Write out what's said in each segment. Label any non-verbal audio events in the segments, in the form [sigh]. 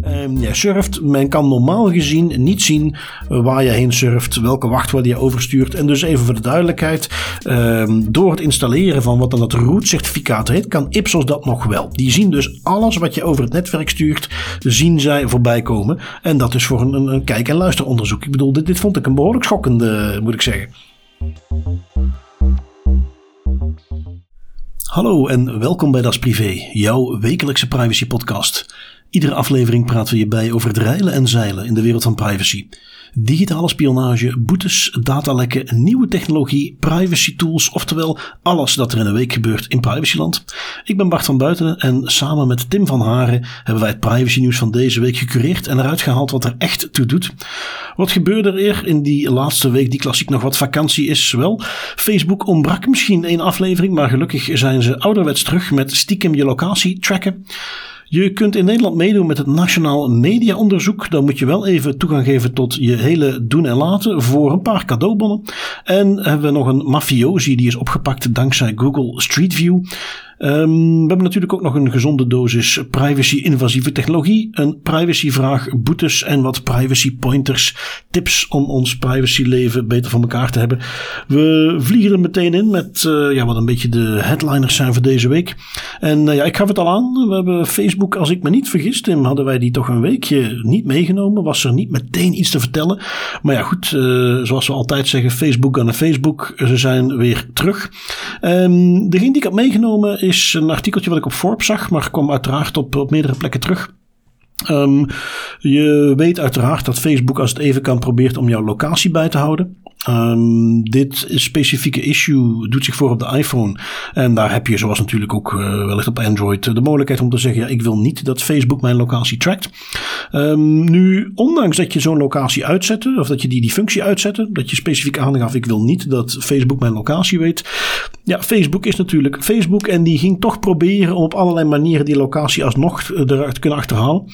Ehm, surft, men kan normaal gezien niet zien waar je heen surft, welke wachtwoorden je overstuurt. En dus even voor de duidelijkheid, ehm, door het installeren van wat dan het root certificaat heet, kan Ipsos dat nog wel. Die zien dus alles wat je over het netwerk stuurt, zien zij voorbij komen. En dat is voor een, een kijk- en luisteronderzoek. Ik bedoel, dit, dit vond ik een behoorlijk schokkende, moet ik zeggen. Hallo en welkom bij Das Privé, jouw wekelijkse privacy podcast. Iedere aflevering praten we je bij over het reilen en zeilen in de wereld van privacy. Digitale spionage, boetes, datalekken, nieuwe technologie, privacy tools, oftewel alles dat er in een week gebeurt in privacyland. Ik ben Bart van Buitenen en samen met Tim van Haren hebben wij het privacy nieuws van deze week gecureerd en eruit gehaald wat er echt toe doet. Wat gebeurde er in die laatste week die klassiek nog wat vakantie is? Wel, Facebook ontbrak misschien één aflevering, maar gelukkig zijn ze ouderwets terug met stiekem je locatie tracken. Je kunt in Nederland meedoen met het Nationaal Mediaonderzoek. Dan moet je wel even toegang geven tot je hele doen en laten voor een paar cadeaubonnen. En hebben we nog een mafiosi die is opgepakt dankzij Google Street View. Um, we hebben natuurlijk ook nog een gezonde dosis privacy-invasieve technologie, een privacyvraag, boetes en wat privacy pointers, tips om ons privacyleven beter voor elkaar te hebben. We vliegen er meteen in met uh, ja, wat een beetje de headliners zijn voor deze week. En uh, ja, ik gaf het al aan, we hebben Facebook, als ik me niet vergis, Tim, hadden wij die toch een weekje niet meegenomen. Was er niet meteen iets te vertellen. Maar ja, goed, uh, zoals we altijd zeggen, Facebook aan de Facebook, ze zijn weer terug. Um, degene die ik had meegenomen is een artikeltje wat ik op Forbes zag, maar kwam uiteraard op, meerdere plekken terug. Um, je weet uiteraard dat Facebook als het even kan probeert om jouw locatie bij te houden. Um, dit specifieke issue doet zich voor op de iPhone. En daar heb je, zoals natuurlijk ook uh, wellicht op Android, de mogelijkheid om te zeggen: ja, ik wil niet dat Facebook mijn locatie trackt. Um, nu, ondanks dat je zo'n locatie uitzette, of dat je die, die functie uitzette, dat je specifiek aangaf: ik wil niet dat Facebook mijn locatie weet. Ja, Facebook is natuurlijk Facebook en die ging toch proberen om op allerlei manieren die locatie alsnog eruit te kunnen achterhalen.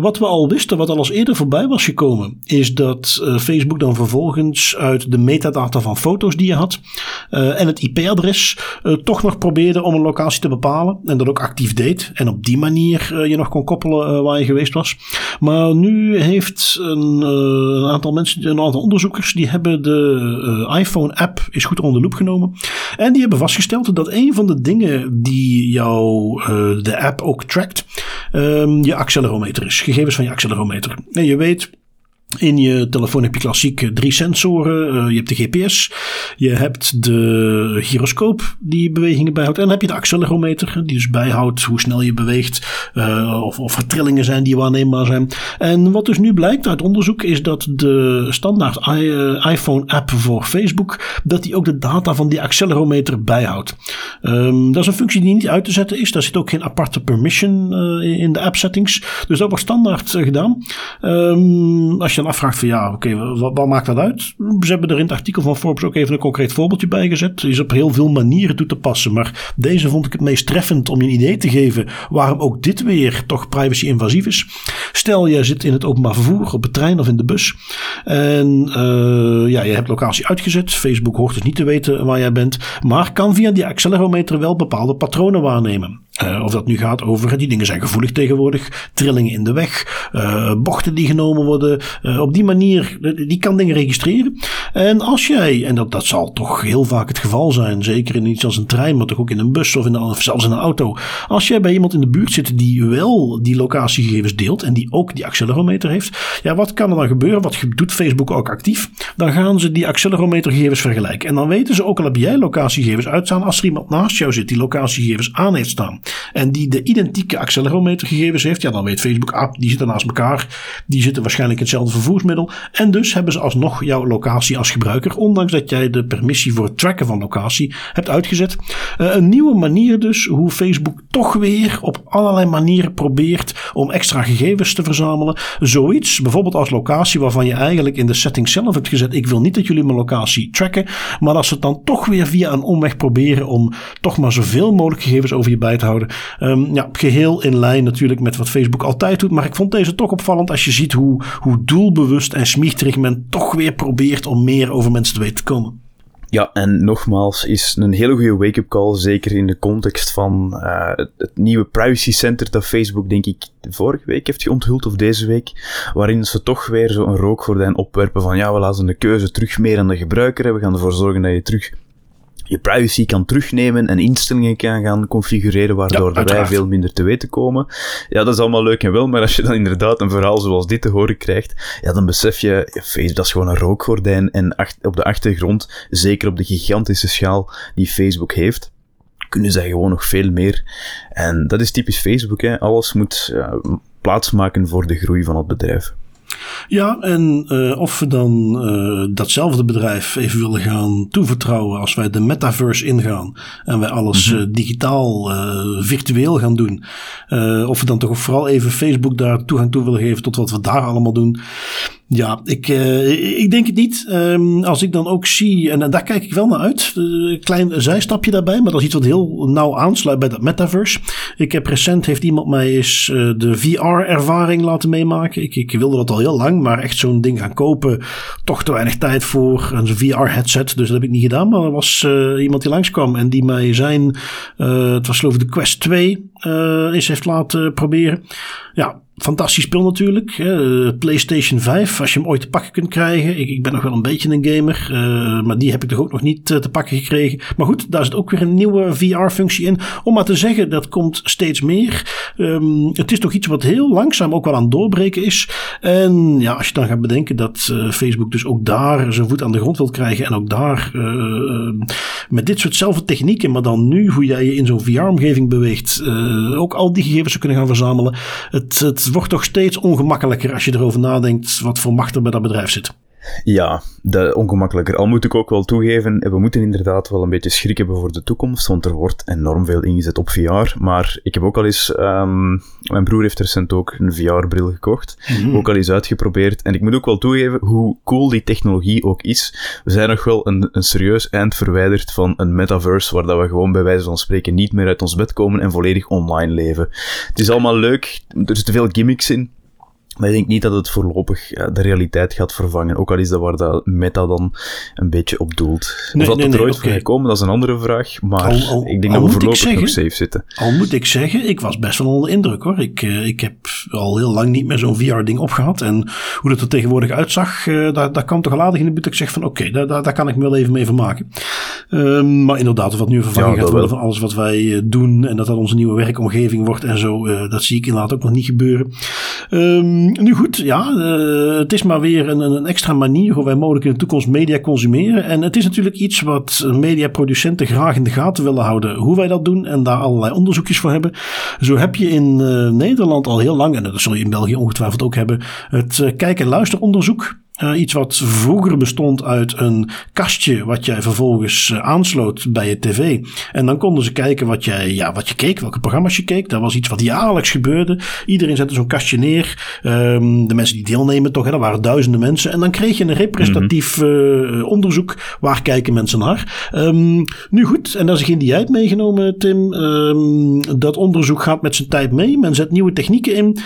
Wat we al wisten, wat al eens eerder voorbij was gekomen, is dat Facebook dan vervolgens uit de metadata van foto's die je had uh, en het IP-adres toch nog probeerde om een locatie te bepalen en dat ook actief deed en op die manier je nog kon koppelen waar je geweest was. Maar nu heeft een, een, aantal mensen, een aantal onderzoekers, die hebben de iPhone-app is goed onder de loep genomen en die hebben vastgesteld dat een van de dingen die jou de app ook trackt, um, je accelerometer is. Gegevens van je accelerometer. En je weet, in je telefoon heb je klassiek drie sensoren. Uh, je hebt de GPS, je hebt de gyroscoop die bewegingen bijhoudt. En dan heb je de accelerometer die dus bijhoudt hoe snel je beweegt. Uh, of, of er trillingen zijn die waarneembaar zijn. En wat dus nu blijkt uit onderzoek is dat de standaard iPhone app voor Facebook, dat die ook de data van die accelerometer bijhoudt. Um, dat is een functie die niet uit te zetten is. Daar zit ook geen aparte permission in de app settings. Dus dat wordt standaard gedaan. Um, als je dan afvraagt van ja, oké, wat, wat, maakt dat uit? Ze hebben er in het artikel van Forbes ook even een concreet voorbeeldje bij gezet. is op heel veel manieren toe te passen. Maar deze vond ik het meest treffend om je een idee te geven waarom ook dit weer toch privacy invasief is. Stel, jij zit in het openbaar vervoer, op de trein of in de bus. En uh, ja, je hebt locatie uitgezet. Facebook hoort dus niet te weten waar jij bent. Maar kan via die accelerometer wel bepaalde patronen waarnemen. Uh, of dat nu gaat over, die dingen zijn gevoelig tegenwoordig, trillingen in de weg, uh, bochten die genomen worden. Uh, op die manier, die kan dingen registreren. En als jij, en dat, dat zal toch heel vaak het geval zijn, zeker in iets als een trein, maar toch ook in een bus of, in of zelfs in een auto. Als jij bij iemand in de buurt zit die wel die locatiegegevens deelt en die ook die accelerometer heeft, ja, wat kan er dan gebeuren? Wat doet Facebook ook actief? Dan gaan ze die accelerometergegevens vergelijken. En dan weten ze ook al heb jij locatiegegevens uitstaan, als er iemand naast jou zit die locatiegegevens aan heeft staan en die de identieke accelerometergegevens heeft, ja, dan weet Facebook, ah, die zitten naast elkaar, die zitten waarschijnlijk hetzelfde vervoersmiddel. En dus hebben ze alsnog jouw locatie als gebruiker, ondanks dat jij de permissie voor het tracken van locatie hebt uitgezet. Uh, een nieuwe manier dus hoe Facebook toch weer op allerlei manieren probeert om extra gegevens te verzamelen. Zoiets, bijvoorbeeld als locatie waarvan je eigenlijk in de setting zelf hebt gezet, ik wil niet dat jullie mijn locatie tracken, maar als ze het dan toch weer via een omweg proberen om toch maar zoveel mogelijk gegevens over je bij te houden. Um, ja, geheel in lijn natuurlijk met wat Facebook altijd doet. Maar ik vond deze toch opvallend als je ziet hoe, hoe doelbewust en smiehterig men toch weer probeert om meer over mensen te weten te komen. Ja, en nogmaals, is een hele goede wake-up call, zeker in de context van uh, het, nieuwe privacy center dat Facebook, denk ik, vorige week heeft onthuld, of deze week, waarin ze toch weer zo'n rookgordijn opwerpen van ja, we laten de keuze terug meer aan de gebruiker hebben, we gaan ervoor zorgen dat je terug je privacy kan terugnemen en instellingen kan gaan configureren, waardoor ja, wij veel minder te weten komen. Ja, dat is allemaal leuk en wel, maar als je dan inderdaad een verhaal zoals dit te horen krijgt, ja, dan besef je, Facebook, dat is gewoon een rookgordijn en op de achtergrond, zeker op de gigantische schaal die Facebook heeft, kunnen zij gewoon nog veel meer. En dat is typisch Facebook, hè. alles moet uh, plaatsmaken voor de groei van het bedrijf. Ja, en uh, of we dan uh, datzelfde bedrijf even willen gaan toevertrouwen als wij de metaverse ingaan en wij alles uh, digitaal, virtueel gaan doen. of we dan toch vooral even Facebook daar toegang toe willen geven tot wat we daar allemaal doen. Ja, ik, ik denk het niet. Um, als ik dan ook zie, en, en daar kijk ik wel naar uit, een klein zijstapje daarbij, maar dat is iets wat heel nauw aansluit bij dat metaverse. Ik heb recent, heeft iemand mij eens de VR-ervaring laten meemaken. Ik, ik wilde dat al heel lang, maar echt zo'n ding gaan kopen, toch te weinig tijd voor een VR-headset. Dus dat heb ik niet gedaan, maar er was uh, iemand die langskwam en die mij zijn, het was geloof ik de Quest 2, eens heeft laten proberen. Ja, fantastisch spel natuurlijk. PlayStation 5, als je hem ooit te pakken kunt krijgen. Ik, ik ben nog wel een beetje een gamer, uh, maar die heb ik toch ook nog niet uh, te pakken gekregen. Maar goed, daar zit ook weer een nieuwe VR-functie in. Om maar te zeggen, dat komt steeds meer. Um, het is toch iets wat heel langzaam ook wel aan het doorbreken is. En ja, als je dan gaat bedenken dat Facebook dus ook daar zijn voet aan de grond wil krijgen. En ook daar met dit soortzelfde technieken, maar dan nu hoe jij je in zo'n VR-omgeving beweegt. ook al die gegevens zou kunnen gaan verzamelen. Het, het wordt toch steeds ongemakkelijker als je erover nadenkt wat voor macht er bij dat bedrijf zit. Ja, de ongemakkelijker. Al moet ik ook wel toegeven, we moeten inderdaad wel een beetje schrik hebben voor de toekomst, want er wordt enorm veel ingezet op VR. Maar ik heb ook al eens, um, mijn broer heeft recent ook een VR-bril gekocht, mm ook al eens uitgeprobeerd. En ik moet ook wel toegeven hoe cool die technologie ook is. We zijn nog wel een, een serieus eind verwijderd van een metaverse, waar dat we gewoon bij wijze van spreken niet meer uit ons bed komen en volledig online leven. Het is allemaal leuk, er zitten veel gimmicks in, maar ik denk niet dat het voorlopig de realiteit gaat vervangen. Ook al is dat waar dat meta dan een beetje op doelt. Nee, of dat nee, er ooit nee, komen, dat is een andere vraag. Maar ik denk dat we voorlopig zeggen, nog safe zitten. Al moet ik zeggen, ik was best wel onder indruk hoor. Ik, uh, ik heb al heel lang niet meer zo'n VR-ding opgehad. En hoe dat er tegenwoordig uitzag, uh, daar, daar kwam toch al aardig in de buurt. Ik zeg van oké, okay, daar, daar, kan ik me wel even mee vermaken. Uh, maar inderdaad, wat nu vervanging ja, gaat worden van alles wat wij eh, doen. En dat dat onze nieuwe werkomgeving wordt en zo. dat zie ik inderdaad ook nog niet gebeuren. Um, nu goed, ja, uh, het is maar weer een, een, extra manier hoe wij mogelijk in de toekomst media consumeren. En het is natuurlijk iets wat mediaproducenten graag in de gaten willen houden. Hoe wij dat doen en daar allerlei onderzoekjes voor hebben. Zo heb je in uh, Nederland al heel lang, en dat zul je in België ongetwijfeld ook hebben, het uh, kijk- en luisteronderzoek. Uh, iets wat vroeger bestond uit een kastje wat jij vervolgens uh, aansloot bij je tv. En dan konden ze kijken wat, jij, ja, wat je keek, welke programma's je keek. Dat was iets wat jaarlijks gebeurde. Iedereen zette zo'n kastje neer. Um, de mensen die deelnemen toch, hè, dat waren duizenden mensen. En dan kreeg je een representatief uh, onderzoek. Waar kijken mensen naar? Um, nu goed, en daar is geen dieet meegenomen, Tim. Um, dat onderzoek gaat met zijn tijd mee. Men zet nieuwe technieken in.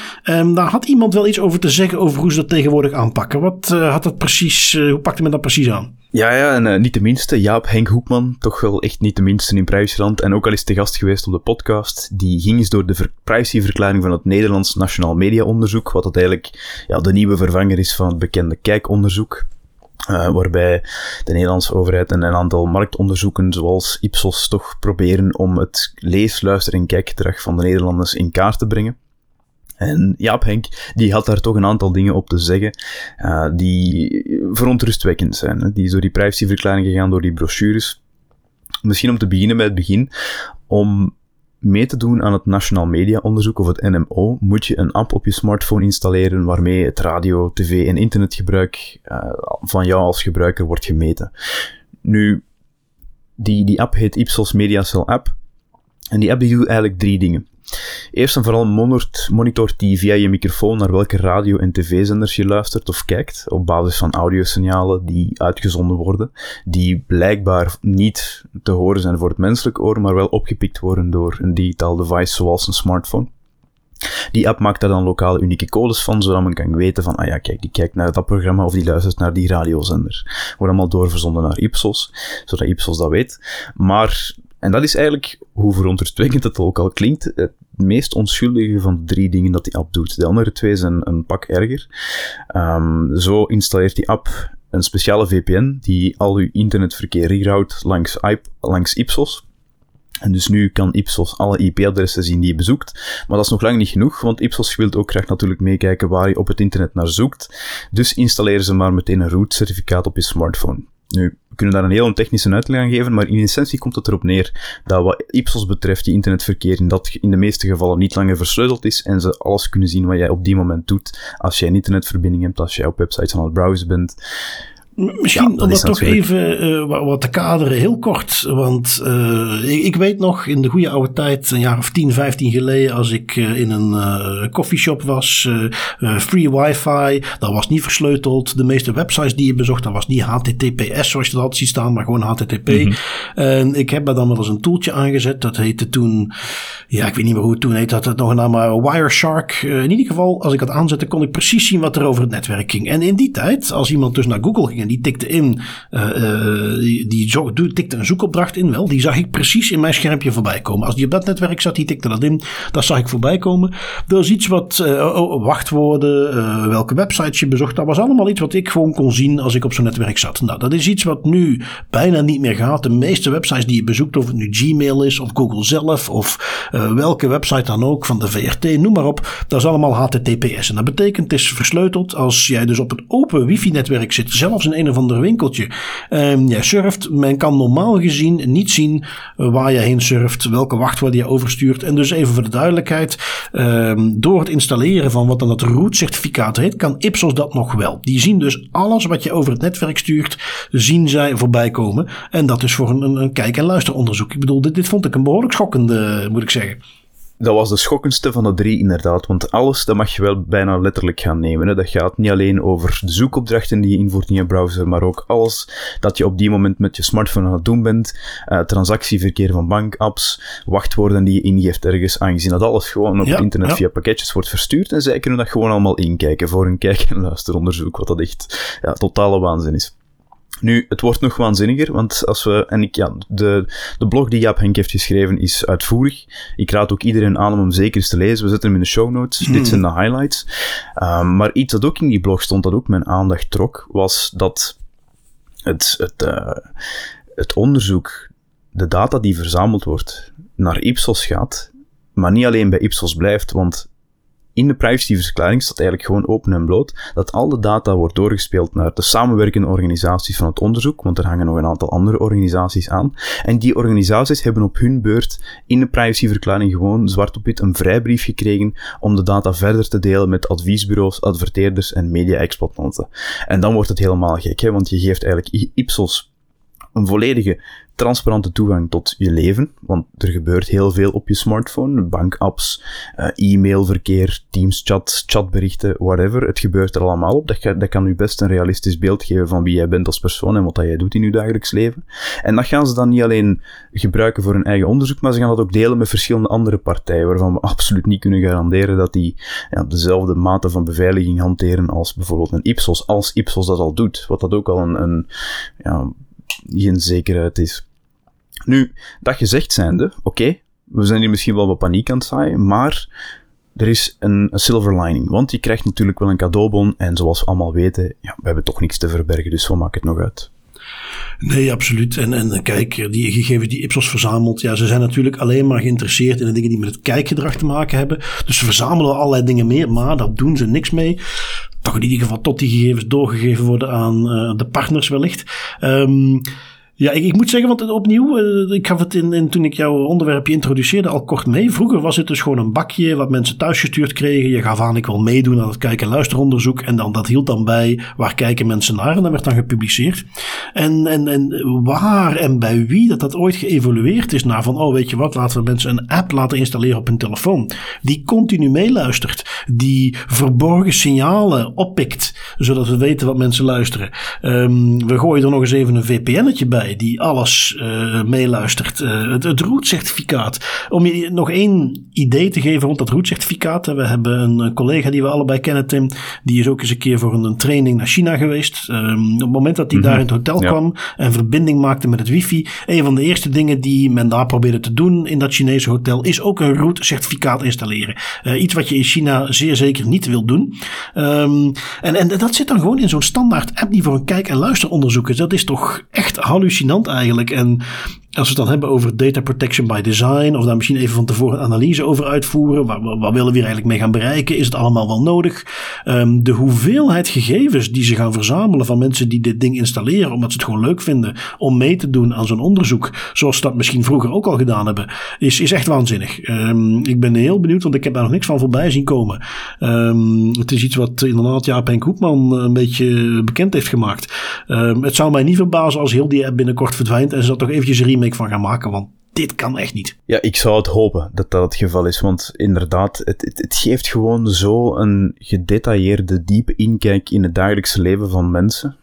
Daar had iemand wel iets over te zeggen over hoe ze dat tegenwoordig aanpakken. Wat had dat precies, uh, hoe pakte men dat precies aan? Ja, ja, en uh, niet de minste. Jaap Henk Hoekman, toch wel echt niet de minste in Privacyland. En ook al is te gast geweest op de podcast. Die ging eens door de privacyverklaring van het Nederlands Nationaal Media Onderzoek. Wat dat eigenlijk ja, de nieuwe vervanger is van het bekende kijkonderzoek. Waarbij de Nederlandse overheid en een aantal marktonderzoeken zoals Ipsos toch proberen om het lees, luister en kijkgedrag van de Nederlanders in kaart te brengen. En Jaap Henk, die had daar toch een aantal dingen op te zeggen, uh, die verontrustwekkend zijn. Hè. Die is door die privacyverklaring gegaan, door die brochures. Misschien om te beginnen bij het begin, om mee te doen aan het Nationaal Media Onderzoek of het NMO, moet je een app op je smartphone installeren waarmee het radio, tv en internetgebruik uh, van jou als gebruiker wordt gemeten. Nu, die, die app heet Ipsos MediaCell App. En die app doet eigenlijk drie dingen. Eerst en vooral monitort, die via je microfoon naar welke radio- en tv-zenders je luistert of kijkt, op basis van audiosignalen die uitgezonden worden, die blijkbaar niet te horen zijn voor het menselijk oor, maar wel opgepikt worden door een digitaal device zoals een smartphone. Die app maakt daar dan lokale unieke codes van, zodat men kan weten van, ah ja, kijk, die kijkt naar dat programma of die luistert naar die radiozender. Wordt allemaal doorverzonden naar Ipsos, zodat Ipsos dat weet. Maar, en dat is eigenlijk, hoe verontrustwekkend het ook al klinkt, het meest onschuldige van de drie dingen dat die app doet. De andere twee zijn een pak erger. Um, zo installeert die app een speciale VPN die al uw internetverkeer reroute langs, langs Ipsos. En dus nu kan Ipsos alle IP-adressen zien die je bezoekt. Maar dat is nog lang niet genoeg, want Ipsos wil ook graag natuurlijk meekijken waar je op het internet naar zoekt. Dus installeer ze maar meteen een root-certificaat op je smartphone. Nu, we kunnen daar een heel technische uitleg aan geven, maar in essentie komt het erop neer dat wat Ipsos betreft, die internetverkeer in, dat, in de meeste gevallen niet langer versleuteld is en ze alles kunnen zien wat jij op die moment doet als jij een internetverbinding hebt, als jij op websites aan het browsen bent. Misschien om dat toch even uh, wat te kaderen, heel kort. Want uh, ik, ik, weet nog in de goede oude tijd, een jaar of 10, 15 geleden, als ik uh, in een coffeeshop was, free wifi, dat was niet versleuteld. De meeste websites die je bezocht, dat was niet HTTPS zoals je dat altijd ziet staan, maar gewoon HTTP. Mm -hmm. En ik heb daar dan wel eens een toeltje aangezet, dat heette toen, ja ik weet niet meer hoe het toen heette, dat het nog een naam, maar Wireshark. in ieder geval, als ik dat aanzette, kon ik precies zien wat er over het netwerk ging. En in die tijd, als iemand dus naar Google ging en die tikte in, uh, uh, die, die tikte een zoekopdracht in wel. Die zag ik precies in mijn schermpje voorbij komen. Als die op dat netwerk zat, die tikte dat in. Dat zag ik voorbij komen. Dat is iets wat, oh, wachtwoorden, welke websites je bezocht. Dat was allemaal iets wat ik gewoon kon zien als ik op zo'n netwerk zat. Nou, dat is iets wat nu bijna niet meer gaat. De meeste websites die je bezoekt, of het nu Gmail is, of Google zelf, of welke website dan ook, van de VRT, noem maar op. Dat is allemaal HTTPS. En dat betekent, het is versleuteld als jij dus op een open wifi-netwerk zit, zelfs een of ander winkeltje. Um, jij surft, men kan normaal gezien niet zien waar je heen surft, welke wachtwoorden je overstuurt. En dus even voor de duidelijkheid, um, door het installeren van wat dan het root certificaat heet, kan Ipsos dat nog wel. Die zien dus alles wat je over het netwerk stuurt, zien zij voorbij komen. En dat is voor een, een kijk- en luisteronderzoek. Ik bedoel, dit, dit vond ik een behoorlijk schokkende, moet ik zeggen dat was de schokkendste van de drie, inderdaad. Want alles, dat mag je wel bijna letterlijk gaan nemen. Hè. Dat gaat niet alleen over de zoekopdrachten die je invoert in je browser, maar ook alles dat je op die moment met je smartphone aan het doen bent. Uh, transactieverkeer van bankapps, wachtwoorden die je ingeeft ergens, aangezien dat alles gewoon op ja, internet via pakketjes wordt verstuurd. En zij kunnen dat gewoon allemaal inkijken voor een kijk- en luisteronderzoek, wat dat echt ja, totale waanzin is. Nu, het wordt nog waanzinniger, want als we, en ik, ja, de, de blog die Jaap Henk heeft geschreven is uitvoerig. Ik raad ook iedereen aan om hem zeker eens te lezen. We zetten hem in de show notes. Dit zijn de highlights. Um, maar iets dat ook in die blog stond, dat ook mijn aandacht trok, was dat het, het, uh, het onderzoek, de data die verzameld wordt, naar Ipsos gaat, maar niet alleen bij Ipsos blijft, want in de privacyverklaring staat eigenlijk gewoon open en bloot dat al de data wordt doorgespeeld naar de samenwerkende organisaties van het onderzoek, want er hangen nog een aantal andere organisaties aan. En die organisaties hebben op hun beurt in de privacyverklaring gewoon zwart op wit een vrijbrief gekregen om de data verder te delen met adviesbureaus, adverteerders en media-exploitanten. En dan wordt het helemaal gek, hè, want je geeft eigenlijk Ipsos een volledige transparante toegang tot je leven, want er gebeurt heel veel op je smartphone, bankapps, uh, e-mailverkeer, Teams-chat, chatberichten, whatever. Het gebeurt er allemaal op. Dat, kan u best een realistisch beeld geven van wie jij bent als persoon en wat dat jij doet in je dagelijks leven. En dat gaan ze dan niet alleen gebruiken voor hun eigen onderzoek, maar ze gaan dat ook delen met verschillende andere partijen, waarvan we absoluut niet kunnen garanderen dat die dezelfde mate van beveiliging hanteren als bijvoorbeeld een Ipsos, als Ipsos dat al doet, wat dat ook al een, een ja, geen zekerheid is. Nu, dat gezegd zijnde, oké, we zijn hier misschien wel wat paniek aan het zaaien, maar er is een, silver lining. Want je krijgt natuurlijk wel een cadeaubon en zoals we allemaal weten, ja, we hebben toch niks te verbergen, dus wat maakt het nog uit? Nee, absoluut. En, en kijk, die gegevens die Ipsos verzamelt, ja, ze zijn natuurlijk alleen maar geïnteresseerd in de dingen die met het kijkgedrag te maken hebben. Dus ze verzamelen allerlei dingen meer, maar daar doen ze niks mee. Toch in ieder geval tot die gegevens doorgegeven worden aan uh, de partners wellicht. Um, ja, ik, ik, moet zeggen, want opnieuw, uh, ik gaf het in, toen ik jouw onderwerpje introduceerde al kort mee. Vroeger was het dus gewoon een bakje wat mensen thuisgestuurd kregen. Je gaf aan, ik wil meedoen aan het kijk- en luisteronderzoek. En dan, dat hield dan bij, waar kijken mensen naar? En dat werd dan gepubliceerd. En, en, en waar en bij wie dat dat ooit geëvolueerd is naar van, oh weet je wat, laten we mensen een app laten installeren op hun telefoon. Die continu meeluistert. Die verborgen signalen oppikt, zodat we weten wat mensen luisteren. Um, we gooien er nog eens even een VPN'tje bij Die alles uh, meeluistert. het, het roetcertificaat. Om je nog één idee te geven rond dat roetcertificaat. We hebben een collega die we allebei kennen, Tim. Die is ook eens een keer voor een, training naar China geweest. Um, op het moment dat hij daar in het hotel kwam en verbinding maakte met het wifi. Een van de eerste dingen die men daar probeerde te doen in dat Chinese hotel is ook een root-certificaat installeren. Uh, iets wat je in China zeer zeker niet wil doen. Um, en, en dat zit dan gewoon in zo'n standaard app die voor een kijk- en luisteronderzoek is. Dat is toch echt hallucinant eigenlijk. En als we het dan hebben over data protection by design, of daar misschien even van tevoren een analyse over uitvoeren, waar, willen we hier eigenlijk mee gaan bereiken? Is het allemaal wel nodig? Um, de hoeveelheid gegevens die ze gaan verzamelen van mensen die dit ding installeren, omdat ze het gewoon leuk vinden om mee te doen aan zo'n onderzoek, zoals ze dat misschien vroeger ook al gedaan hebben, is, is echt waanzinnig. Um, ik ben heel benieuwd, want ik heb daar nog niks van voorbij zien komen. Um, het is iets wat inderdaad Jaap en Koepman een beetje bekend heeft gemaakt. het zou mij niet verbazen als heel die app binnenkort verdwijnt en ze dat toch eventjes remake van gaan maken, want dit kan echt niet. Ja, ik zou het hopen dat dat het geval is, want inderdaad, het, het, het geeft gewoon zo een gedetailleerde, diepe inkijk in het dagelijkse leven van mensen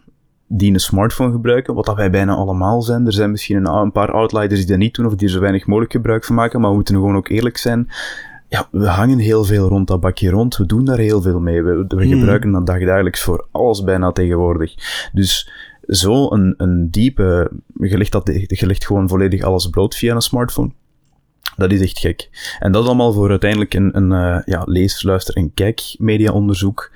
die een smartphone gebruiken, wat dat wij bijna allemaal zijn. Er zijn misschien een, een paar outliers die dat niet doen of die er zo weinig mogelijk gebruik van maken, maar we moeten gewoon ook eerlijk zijn. Ja, we hangen heel veel rond dat bakje rond. We doen daar heel veel mee. We, we hmm. gebruiken dat dagelijks voor alles bijna tegenwoordig. Dus zo een, een diepe, legt, dat, je legt gewoon volledig alles bloot via een smartphone. Dat is echt gek. En dat allemaal voor uiteindelijk een, een uh, ja, lees, luister en kijk mediaonderzoek.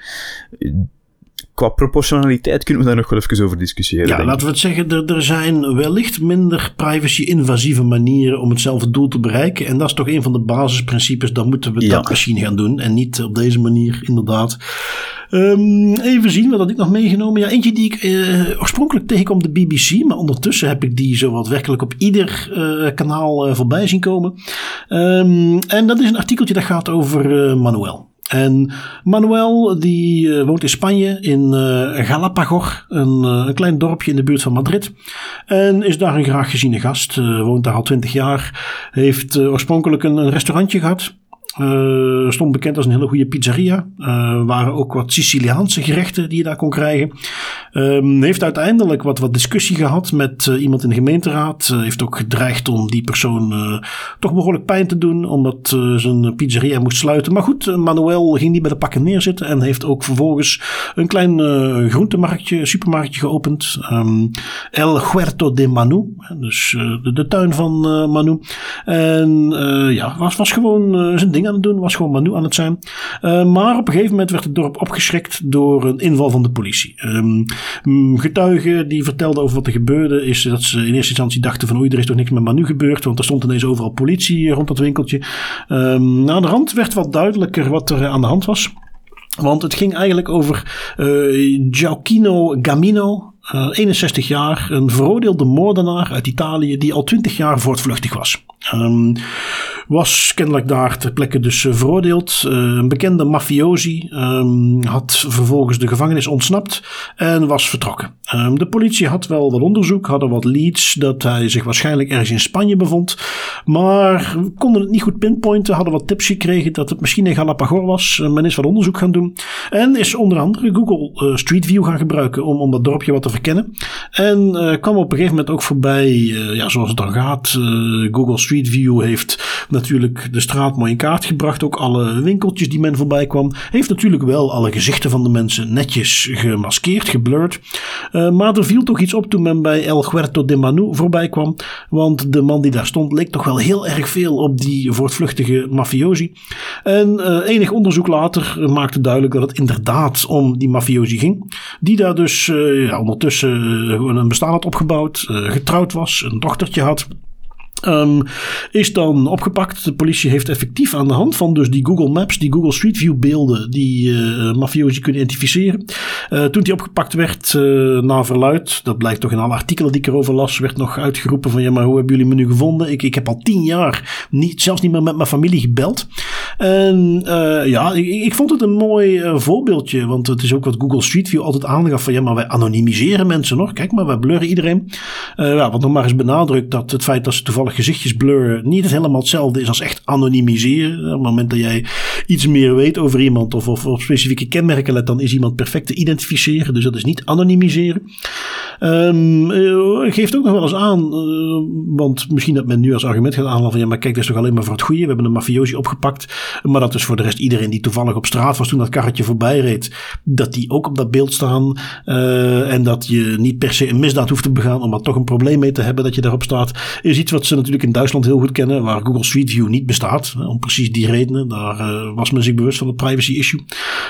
Qua proportionaliteit kunnen we daar nog wel even over discussiëren. Ja, laten we het zeggen, er, er zijn wellicht minder privacy-invasieve manieren om hetzelfde doel te bereiken. En dat is toch een van de basisprincipes. Dan moeten we dat misschien gaan doen. En niet op deze manier, inderdaad. Um, even zien, wat had ik nog meegenomen? Ja, eentje die ik uh, oorspronkelijk tegenkom op de BBC, maar ondertussen heb ik die zo wat werkelijk op ieder uh, kanaal uh, voorbij zien komen. Um, en dat is een artikeltje dat gaat over Manuel. En Manuel die woont in Spanje, in uh, Galapagos, een, uh, een, klein dorpje in de buurt van Madrid. En is daar een graag geziene gast, woont daar al twintig jaar. Heeft oorspronkelijk een, restaurantje gehad. Uh, stond bekend als een hele goede pizzeria. Uh, waren ook wat Siciliaanse gerechten die je daar kon krijgen. Um, heeft uiteindelijk wat, wat discussie gehad met uh, iemand in de gemeenteraad. heeft ook gedreigd om die persoon toch behoorlijk pijn te doen. Omdat zijn pizzeria moest sluiten. Maar goed, Manuel ging niet bij de pakken neerzitten. En heeft ook vervolgens een klein groentemarktje, supermarktje geopend. Um, El Huerto de Manu. Dus de, de, tuin van Manu. En ja, was, was gewoon zijn ding aan het doen, was gewoon Manu aan het zijn. Uh, maar op een gegeven moment werd het dorp opgeschrikt door een inval van de politie. Um, getuigen die vertelden over wat er gebeurde, is dat ze in eerste instantie dachten van oei, er is toch niks met Manu gebeurd, want er stond ineens overal politie rond dat winkeltje. Um, aan de rand werd wat duidelijker wat er aan de hand was. Want het ging eigenlijk over uh, Gioacchino Gamino, uh, 61 jaar, een veroordeelde moordenaar uit Italië die al 20 jaar voortvluchtig was. Um, was kennelijk daar ter plekke dus uh, veroordeeld. Uh, een bekende mafiosi um, had vervolgens de gevangenis ontsnapt en was vertrokken. Um, de politie had wel wat onderzoek, hadden wat leads dat hij zich waarschijnlijk ergens in Spanje bevond. Maar konden het niet goed pinpointen, hadden wat tips gekregen dat het misschien in Galapagos was. Men is wat onderzoek gaan doen en is onder andere Google Street View gaan gebruiken om, om dat dorpje wat verkennen. En kwam op een gegeven moment ook voorbij, ja, zoals het dan gaat, Google Street View heeft natuurlijk de straat mooi in kaart gebracht. Ook alle winkeltjes die men voorbij kwam. Heeft natuurlijk wel alle gezichten van de mensen netjes gemaskeerd, geblurred. Maar er viel toch iets op toen men bij El Huerto de Manu voorbij kwam. Want de man die daar stond leek toch wel heel erg veel op die voortvluchtige mafiosi. En enig onderzoek later maakte duidelijk dat het inderdaad om die mafiosi ging. Die daar dus ja, ondertussen een bestaan had opgebouwd, getrouwd was, een dochtertje had. Um, is dan opgepakt. De politie heeft effectief aan de hand van dus die Google Maps, die Google Street View beelden, die uh, mafiosi kunnen identificeren. Uh, toen die opgepakt werd, uh, na verluid, dat blijkt toch in alle artikelen die ik erover las, werd nog uitgeroepen van ja, maar hoe hebben jullie me nu gevonden? Ik, ik heb al tien jaar niet, zelfs niet meer met mijn familie gebeld. En ja, ik, ik, vond het een mooi voorbeeldje, want het is ook wat Google Street View altijd aangaf van ja, maar wij anonimiseren mensen nog. Kijk maar, wij blurren iedereen. ja, wat nog maar eens benadrukt dat het feit dat ze toevallig gezichtjes blurren niet helemaal hetzelfde is als echt anonimiseren. Op het moment dat jij iets meer weet over iemand of, of op specifieke kenmerken let, dan is iemand perfect te identificeren. Dus dat is niet anonimiseren. Um, geeft ook nog wel eens aan, want misschien dat men nu als argument gaat aanhalen van ja, maar kijk, dat is toch alleen maar voor het goede. We hebben een mafiosi opgepakt, maar dat is voor de rest iedereen die toevallig op straat was toen dat karretje voorbij reed, dat die ook op dat beeld staan en dat je niet per se een misdaad hoeft te begaan om er toch een probleem mee te hebben dat je daarop staat, is iets wat ze natuurlijk in Duitsland heel goed kennen, waar Google Street View niet bestaat, om precies die redenen. Daar was men zich bewust van het privacy issue.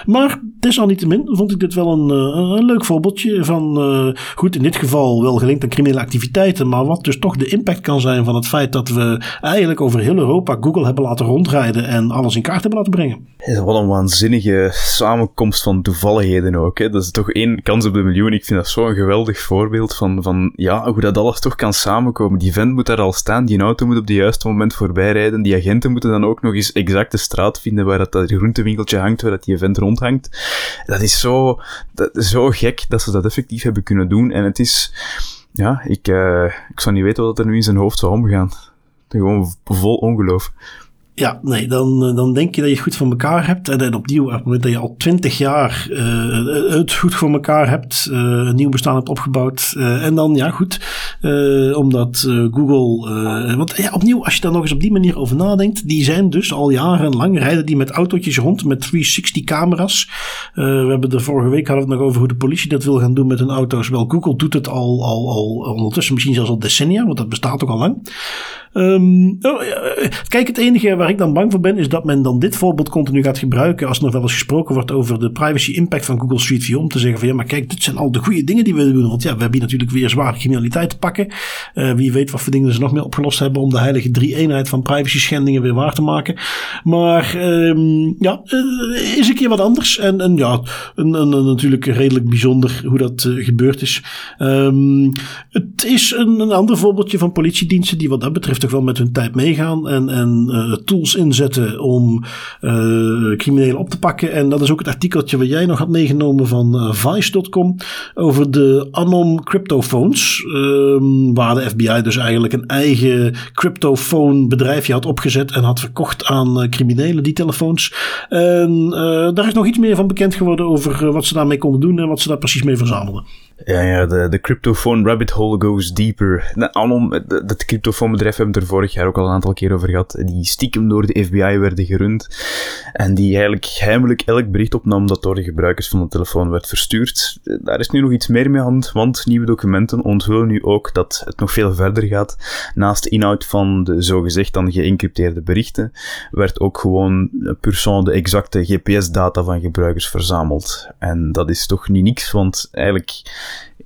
Maar desalniettemin vond ik dit wel een, een leuk voorbeeldje van, goed, in dit geval wel gelinkt aan criminele activiteiten, maar wat dus toch de impact kan zijn van het feit dat we eigenlijk over heel Europa Google hebben laten rondrijden en alles in kaart hebben laten brengen. Wat een waanzinnige samenkomst van toevalligheden ook. Hè. Dat is toch één kans op de miljoen. Ik vind dat zo'n geweldig voorbeeld van, van ja, hoe dat alles toch kan samenkomen. Die vent moet daar al staan, die auto moet op het juiste moment voorbij rijden. Die agenten moeten dan ook nog eens exact de straat vinden waar dat, dat groentewinkeltje hangt, waar dat die event rondhangt. Dat is zo, dat zo gek dat ze dat effectief hebben kunnen doen. En het is, ja, ik, uh, ik zou niet weten wat er nu in zijn hoofd zou omgaan. Gewoon vol ongeloof. Ja, nee, dan, eh, dan denk je dat je het goed voor elkaar hebt. En dan opnieuw, op het moment dat je al twintig jaar uh, het goed voor elkaar hebt, uh, een nieuw bestaan hebt opgebouwd. En dan, ja, goed, omdat Google. want ja, opnieuw, als je daar nog eens op die manier over nadenkt, die zijn dus al jarenlang rijden die met autootjes rond met 360 camera's. we hebben de vorige week hadden we het nog over hoe de politie dat wil gaan doen met hun auto's. Wel, Google doet het al, al, al ondertussen misschien zelfs al decennia, want dat bestaat ook al lang. Um, kijk, het enige waar ik dan bang voor ben, is dat men dan dit voorbeeld continu gaat gebruiken als er nog wel eens gesproken wordt over de privacy impact van Google Street View. Om te zeggen van ja, maar kijk, dit zijn al de goede dingen die we doen. Want ja, we hebben hier natuurlijk weer zware criminaliteit te pakken. Uh, wie weet wat voor dingen ze nog meer opgelost hebben om de heilige drie-eenheid van privacy schendingen weer waar te maken. Maar um, ja, uh, is een keer wat anders. En, en ja, een, een, natuurlijk redelijk bijzonder hoe dat gebeurd is. Um, het is een ander voorbeeldje van politiediensten die wat dat betreft toch wel met hun tijd meegaan en, en uh, tools inzetten om uh, criminelen op te pakken. En dat is ook het artikeltje wat jij nog had meegenomen van uh, Vice.com over de Anom cryptophones. Um, waar de FBI dus eigenlijk een eigen cryptophone bedrijfje had opgezet en had verkocht aan criminelen, die telefoons. En daar is nog iets meer van bekend geworden over wat ze daarmee konden doen en wat ze daar precies mee verzamelden. Ja, ja de, de cryptophone rabbit hole goes deeper. De Anom, dat cryptophone bedrijf hebben we er vorig jaar ook al een aantal keer over gehad. Die stiekem door de FBI werden gerund. En die eigenlijk heimelijk elk bericht opnam dat door de gebruikers van de telefoon werd verstuurd. Daar is nu nog iets meer mee aan hand, want nieuwe documenten onthullen nu ook dat het nog veel verder gaat. Naast de inhoud van de zogezegd dan geëncrypteerde berichten, werd ook gewoon persoon de exacte GPS-data van gebruikers verzameld. En dat is toch niet niks, want eigenlijk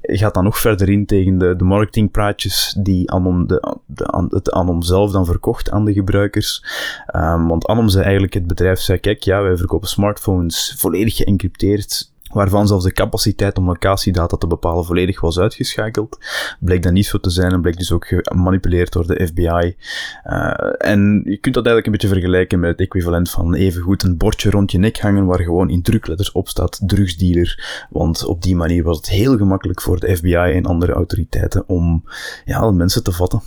gaat dan nog verder in tegen de, de marketingpraatjes die Anom, de, de, het Anom zelf dan verkocht aan de gebruikers. Um, want Anom zei eigenlijk, het bedrijf zei, kijk, ja, wij verkopen smartphones volledig geëncrypteerd waarvan zelfs de capaciteit om locatiedata te bepalen volledig was uitgeschakeld. Bleek dat niet zo te zijn en bleek dus ook gemanipuleerd door de FBI. Uh, en je kunt dat eigenlijk een beetje vergelijken met het equivalent van evengoed een bordje rond je nek hangen waar gewoon in drukletters op staat drugsdealer. Want op die manier was het heel gemakkelijk voor de FBI en andere autoriteiten om ja, mensen te vatten.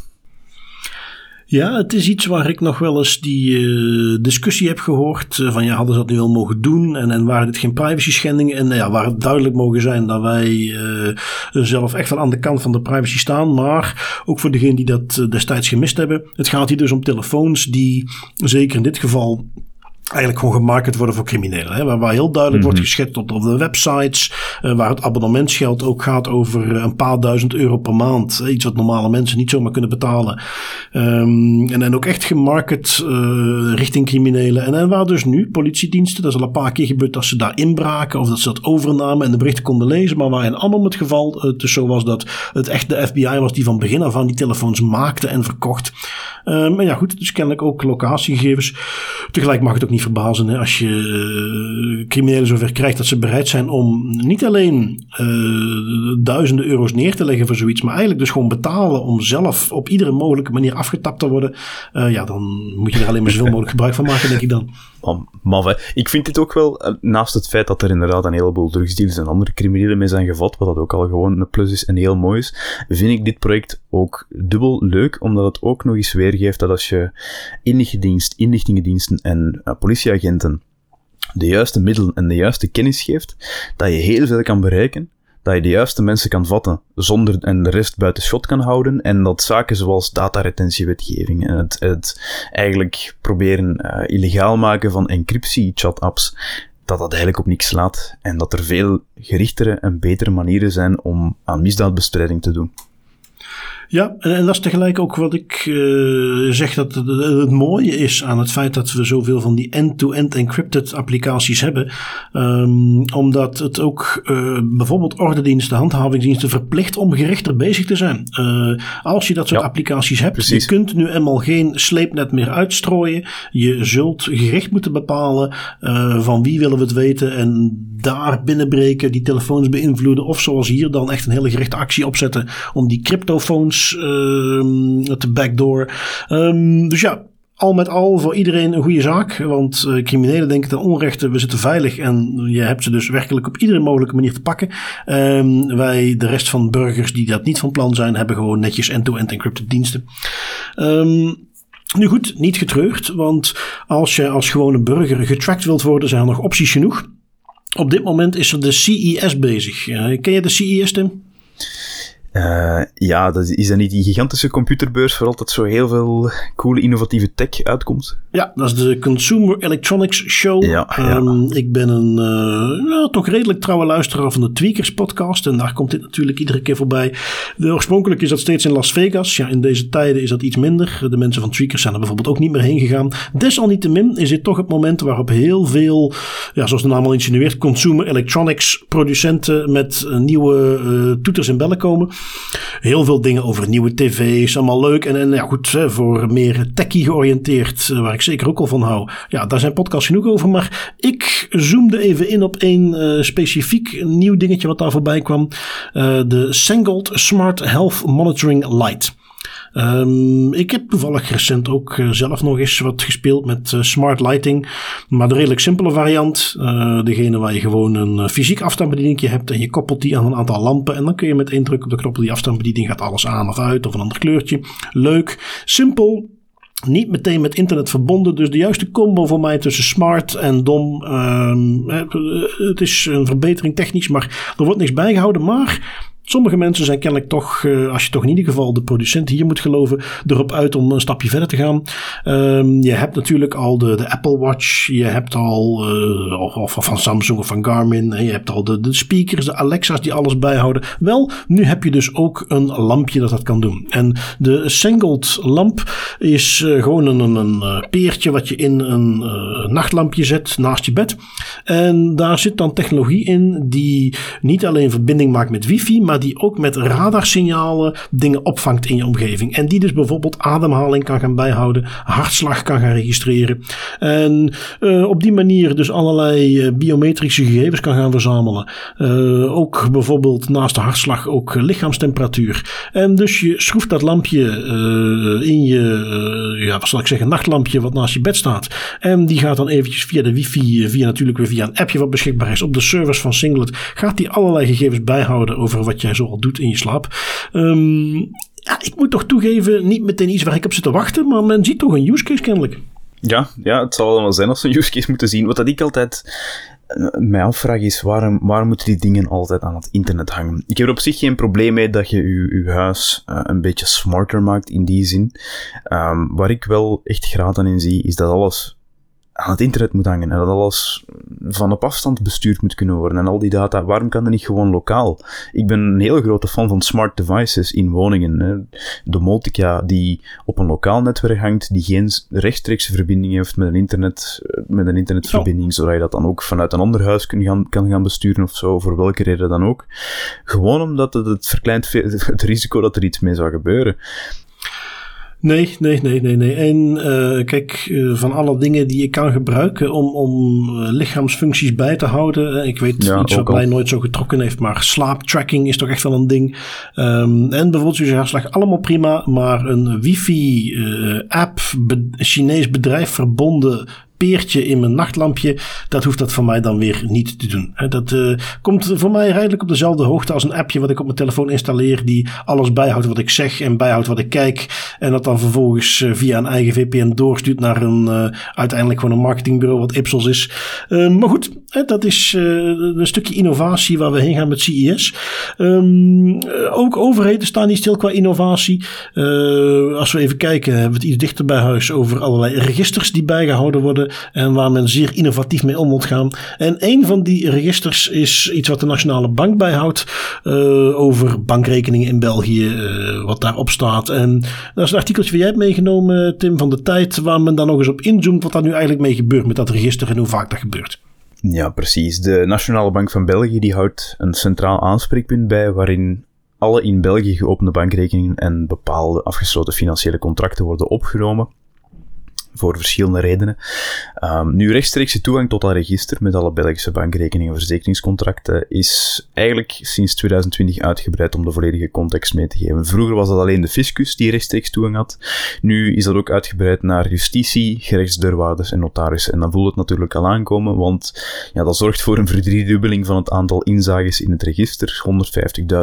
Ja, het is iets waar ik nog wel eens die uh, discussie heb gehoord. Uh, van ja, hadden ze dat nu wel mogen doen? En, en waren dit geen privacy schendingen? En ja, waar het duidelijk mogen zijn dat wij uh, zelf echt wel aan de kant van de privacy staan. Maar ook voor degenen die dat destijds gemist hebben. Het gaat hier dus om telefoons die, zeker in dit geval, eigenlijk gewoon gemarket worden voor criminelen. Hè? Waar, waar heel duidelijk wordt mhm. geschetst op, de websites, uh, waar het abonnementsgeld ook gaat over een paar duizend euro per maand. Iets wat normale mensen niet zomaar kunnen betalen. Um, en dan ook echt gemarket uh, richting criminelen. En, en waar dus nu politiediensten, dat is al een paar keer gebeurd dat ze daar inbraken of dat ze dat overnamen en de berichten konden lezen. Maar waar in allemaal het geval het dus zo was dat het echt de FBI was die van begin af aan die telefoons maakte en verkocht. Um, maar ja goed, dus kennelijk ook locatiegegevens. Tegelijk mag het ook niet verbazen hè, als je uh, criminelen zover krijgt dat ze bereid zijn om niet alleen uh, duizenden euro's neer te leggen voor zoiets, maar eigenlijk dus gewoon betalen om zelf op iedere mogelijke manier afgetapt te worden. Uh, ja, dan moet je er alleen maar zoveel mogelijk gebruik van maken, denk ik dan. Maf, Ik vind dit ook wel, naast het feit dat er inderdaad een heleboel drugsdeals en andere criminelen mee zijn gevat, wat dat ook al gewoon een plus is en heel mooi is, vind ik dit project ook dubbel leuk, omdat het ook nog eens weergeeft dat als je inlichtingendienst, inlichtingendiensten en uh, politieagenten de juiste middelen en de juiste kennis geeft, dat je heel veel kan bereiken dat je de juiste mensen kan vatten zonder en de rest buiten schot kan houden. En dat zaken zoals dataretentiewetgeving en het, het eigenlijk proberen uh, illegaal maken van encryptie-chat-apps, dat dat eigenlijk op niks slaat. En dat er veel gerichtere en betere manieren zijn om aan misdaadbestrijding te doen. Ja, en, dat is tegelijk ook wat ik uh, zeg dat het, het, mooie is aan het feit dat we zoveel van die end-to-end encrypted applicaties hebben. Um, omdat het ook uh, bijvoorbeeld ordendiensten, handhavingsdiensten verplicht om gerichter bezig te zijn. Uh, als je dat soort applicaties hebt, precies. je kunt nu eenmaal geen sleepnet meer uitstrooien. Je zult gericht moeten bepalen van wie willen we het weten en daar binnenbreken, die telefoons beïnvloeden. Of zoals hier dan echt een hele gerichte actie opzetten om die cryptofoons um, te backdoor. Um, dus ja, al met al voor iedereen een goede zaak. Want uh, criminelen denken ten onrechte, we zitten veilig. En je hebt ze dus werkelijk op iedere mogelijke manier te pakken. Um, wij, de rest van burgers die dat niet van plan zijn, hebben gewoon netjes end-to-end encrypted diensten. Nu goed, niet getreurd. Want als je als gewone burger getracked wilt worden, zijn er nog opties genoeg. Op dit moment is er de CES bezig. Uh, ken je de CES, Tim? Uh, ja, dat is dat niet die gigantische computerbeurs waar altijd zo heel veel coole innovatieve tech uitkomt? Ja, dat is de Consumer Electronics Show. Ja, um, Ik ben een uh, nou, toch redelijk trouwe luisteraar van de Tweakers podcast en daar komt dit natuurlijk iedere keer voorbij. De, oorspronkelijk is dat steeds in Las Vegas. Ja, in deze tijden is dat iets minder. De mensen van Tweakers zijn er bijvoorbeeld ook niet meer heen gegaan. Desalniettemin is dit toch het moment waarop heel veel, ja, zoals de naam al insinueert, consumer electronics producenten met nieuwe uh, toeters en bellen komen. Heel veel dingen over nieuwe tv's, allemaal leuk. En, en ja, goed, voor meer techie georiënteerd, eh, waar ik zeker ook al van hou. Ja, daar zijn podcasts genoeg over. Maar ik zoomde even in op één uh, specifiek nieuw dingetje wat daar voorbij kwam. Uh, de Sengold Smart Health Monitoring Lite. Um, ik heb toevallig recent ook uh, zelf nog eens wat gespeeld met uh, smart lighting. Maar de redelijk simpele variant. Uh, degene waar je gewoon een fysiek afstandsbediening hebt. En je koppelt die aan een aantal lampen. En dan kun je met één druk op de knop op die afstandsbediening gaat alles aan of uit. Of een ander kleurtje. Leuk. Simpel. Niet meteen met internet verbonden. Dus de juiste combo voor mij tussen smart en dom. Um, het is een verbetering technisch. Maar er wordt niks bijgehouden. Maar Sommige mensen zijn kennelijk toch, uh, als je toch in ieder geval de producent hier moet geloven, erop uit om een stapje verder te gaan. Um, je hebt natuurlijk al de, de Apple Watch, je hebt al, uh, of, of, van Samsung of van Garmin, en je hebt al de, de speakers, de Alexa's die alles bijhouden. Wel, nu heb je dus ook een lampje dat dat kan doen. En de Sengold lamp is uh, gewoon een, een, een, peertje wat je in een nachtlampje zet naast je bed. En daar zit dan technologie in die niet alleen verbinding maakt met wifi, maar die ook met radarsignalen dingen opvangt in je omgeving. En die dus bijvoorbeeld ademhaling kan gaan bijhouden, hartslag kan gaan registreren. En uh, op die manier dus allerlei uh, biometrische gegevens kan gaan verzamelen. Uh, ook bijvoorbeeld naast de hartslag ook lichaamstemperatuur. En dus je schroeft dat lampje in je, ja, wat zal ik zeggen, nachtlampje wat naast je bed staat. En die gaat dan eventjes via de wifi, via natuurlijk weer via een appje wat beschikbaar is op de servers van Singlet, gaat die allerlei gegevens bijhouden over wat je jij zoal doet in je slaap. Um, ja, ik moet toch toegeven, niet meteen iets waar ik op zit te wachten, maar men ziet toch een use case kennelijk. Ja, ja het zal wel zijn als ze een use case moeten zien. Wat dat ik altijd uh, mij afvraag is, waarom, waarom moeten die dingen altijd aan het internet hangen? Ik heb er op zich geen probleem mee dat je je, huis uh, een beetje smarter maakt in die zin. Um, waar ik wel echt graad aan in zie, is dat alles aan het internet moet hangen en dat alles van op afstand bestuurd moet kunnen worden en al die data, waarom kan dat niet gewoon lokaal? Ik ben een heel grote fan van smart devices in woningen. Hè. Domotica die op een lokaal netwerk hangt, die geen rechtstreekse verbinding heeft met een, internet, met een internetverbinding, zodat je dat dan ook vanuit een ander huis gaan, kan gaan besturen of zo, voor welke reden dan ook. Gewoon omdat het, het verkleint [laughs] het risico dat er iets mee zou gebeuren. Nee, nee, nee, nee, nee. En uh, kijk, uh, van alle dingen die je kan gebruiken om, om uh, lichaamsfuncties bij te houden. ik weet ja, iets wat mij nooit zo getrokken heeft, maar slaaptracking is toch echt wel een ding. Um, en bijvoorbeeld je hartslag, allemaal prima, maar een wifi-app, be Chinees bedrijf verbonden peertje in mijn nachtlampje, dat hoeft dat voor mij dan weer niet te doen. Dat uh, komt voor mij redelijk op dezelfde hoogte als een appje wat ik op mijn telefoon installeer, die alles bijhoudt wat ik zeg en bijhoudt wat ik kijk. En dat dan vervolgens uh, via een eigen VPN doorstuurt naar een uh, uiteindelijk gewoon een marketingbureau wat Ipsos is. maar goed, dat is een stukje innovatie waar we heen gaan met CES. Um, ook overheden staan niet stil qua innovatie. als we even kijken, hebben we het iets dichter bij huis over allerlei registers die bijgehouden worden en waar men zeer innovatief mee om moet gaan. En een van die registers is iets wat de Nationale Bank bijhoudt uh, over bankrekeningen in België, uh, wat daarop staat. En dat is een artikeltje wat jij hebt meegenomen, Tim, van de tijd, waar men dan nog eens op inzoomt wat daar nu eigenlijk mee gebeurt met dat register en hoe vaak dat gebeurt. Ja, precies. De Nationale Bank van België die houdt een centraal aanspreekpunt bij waarin alle in België geopende bankrekeningen en bepaalde afgesloten financiële contracten worden opgenomen voor verschillende redenen. Um, nu, rechtstreekse toegang tot dat register met alle Belgische bankrekeningen en verzekeringscontracten is eigenlijk sinds 2020 uitgebreid om de volledige context mee te geven. Vroeger was dat alleen de fiscus die rechtstreeks toegang had. Nu is dat ook uitgebreid naar justitie, gerechtsdeurwaarders en notarissen. En dan voelt het natuurlijk al aankomen, want ja, dat zorgt voor een verdriedubbeling van het aantal inzages in het register.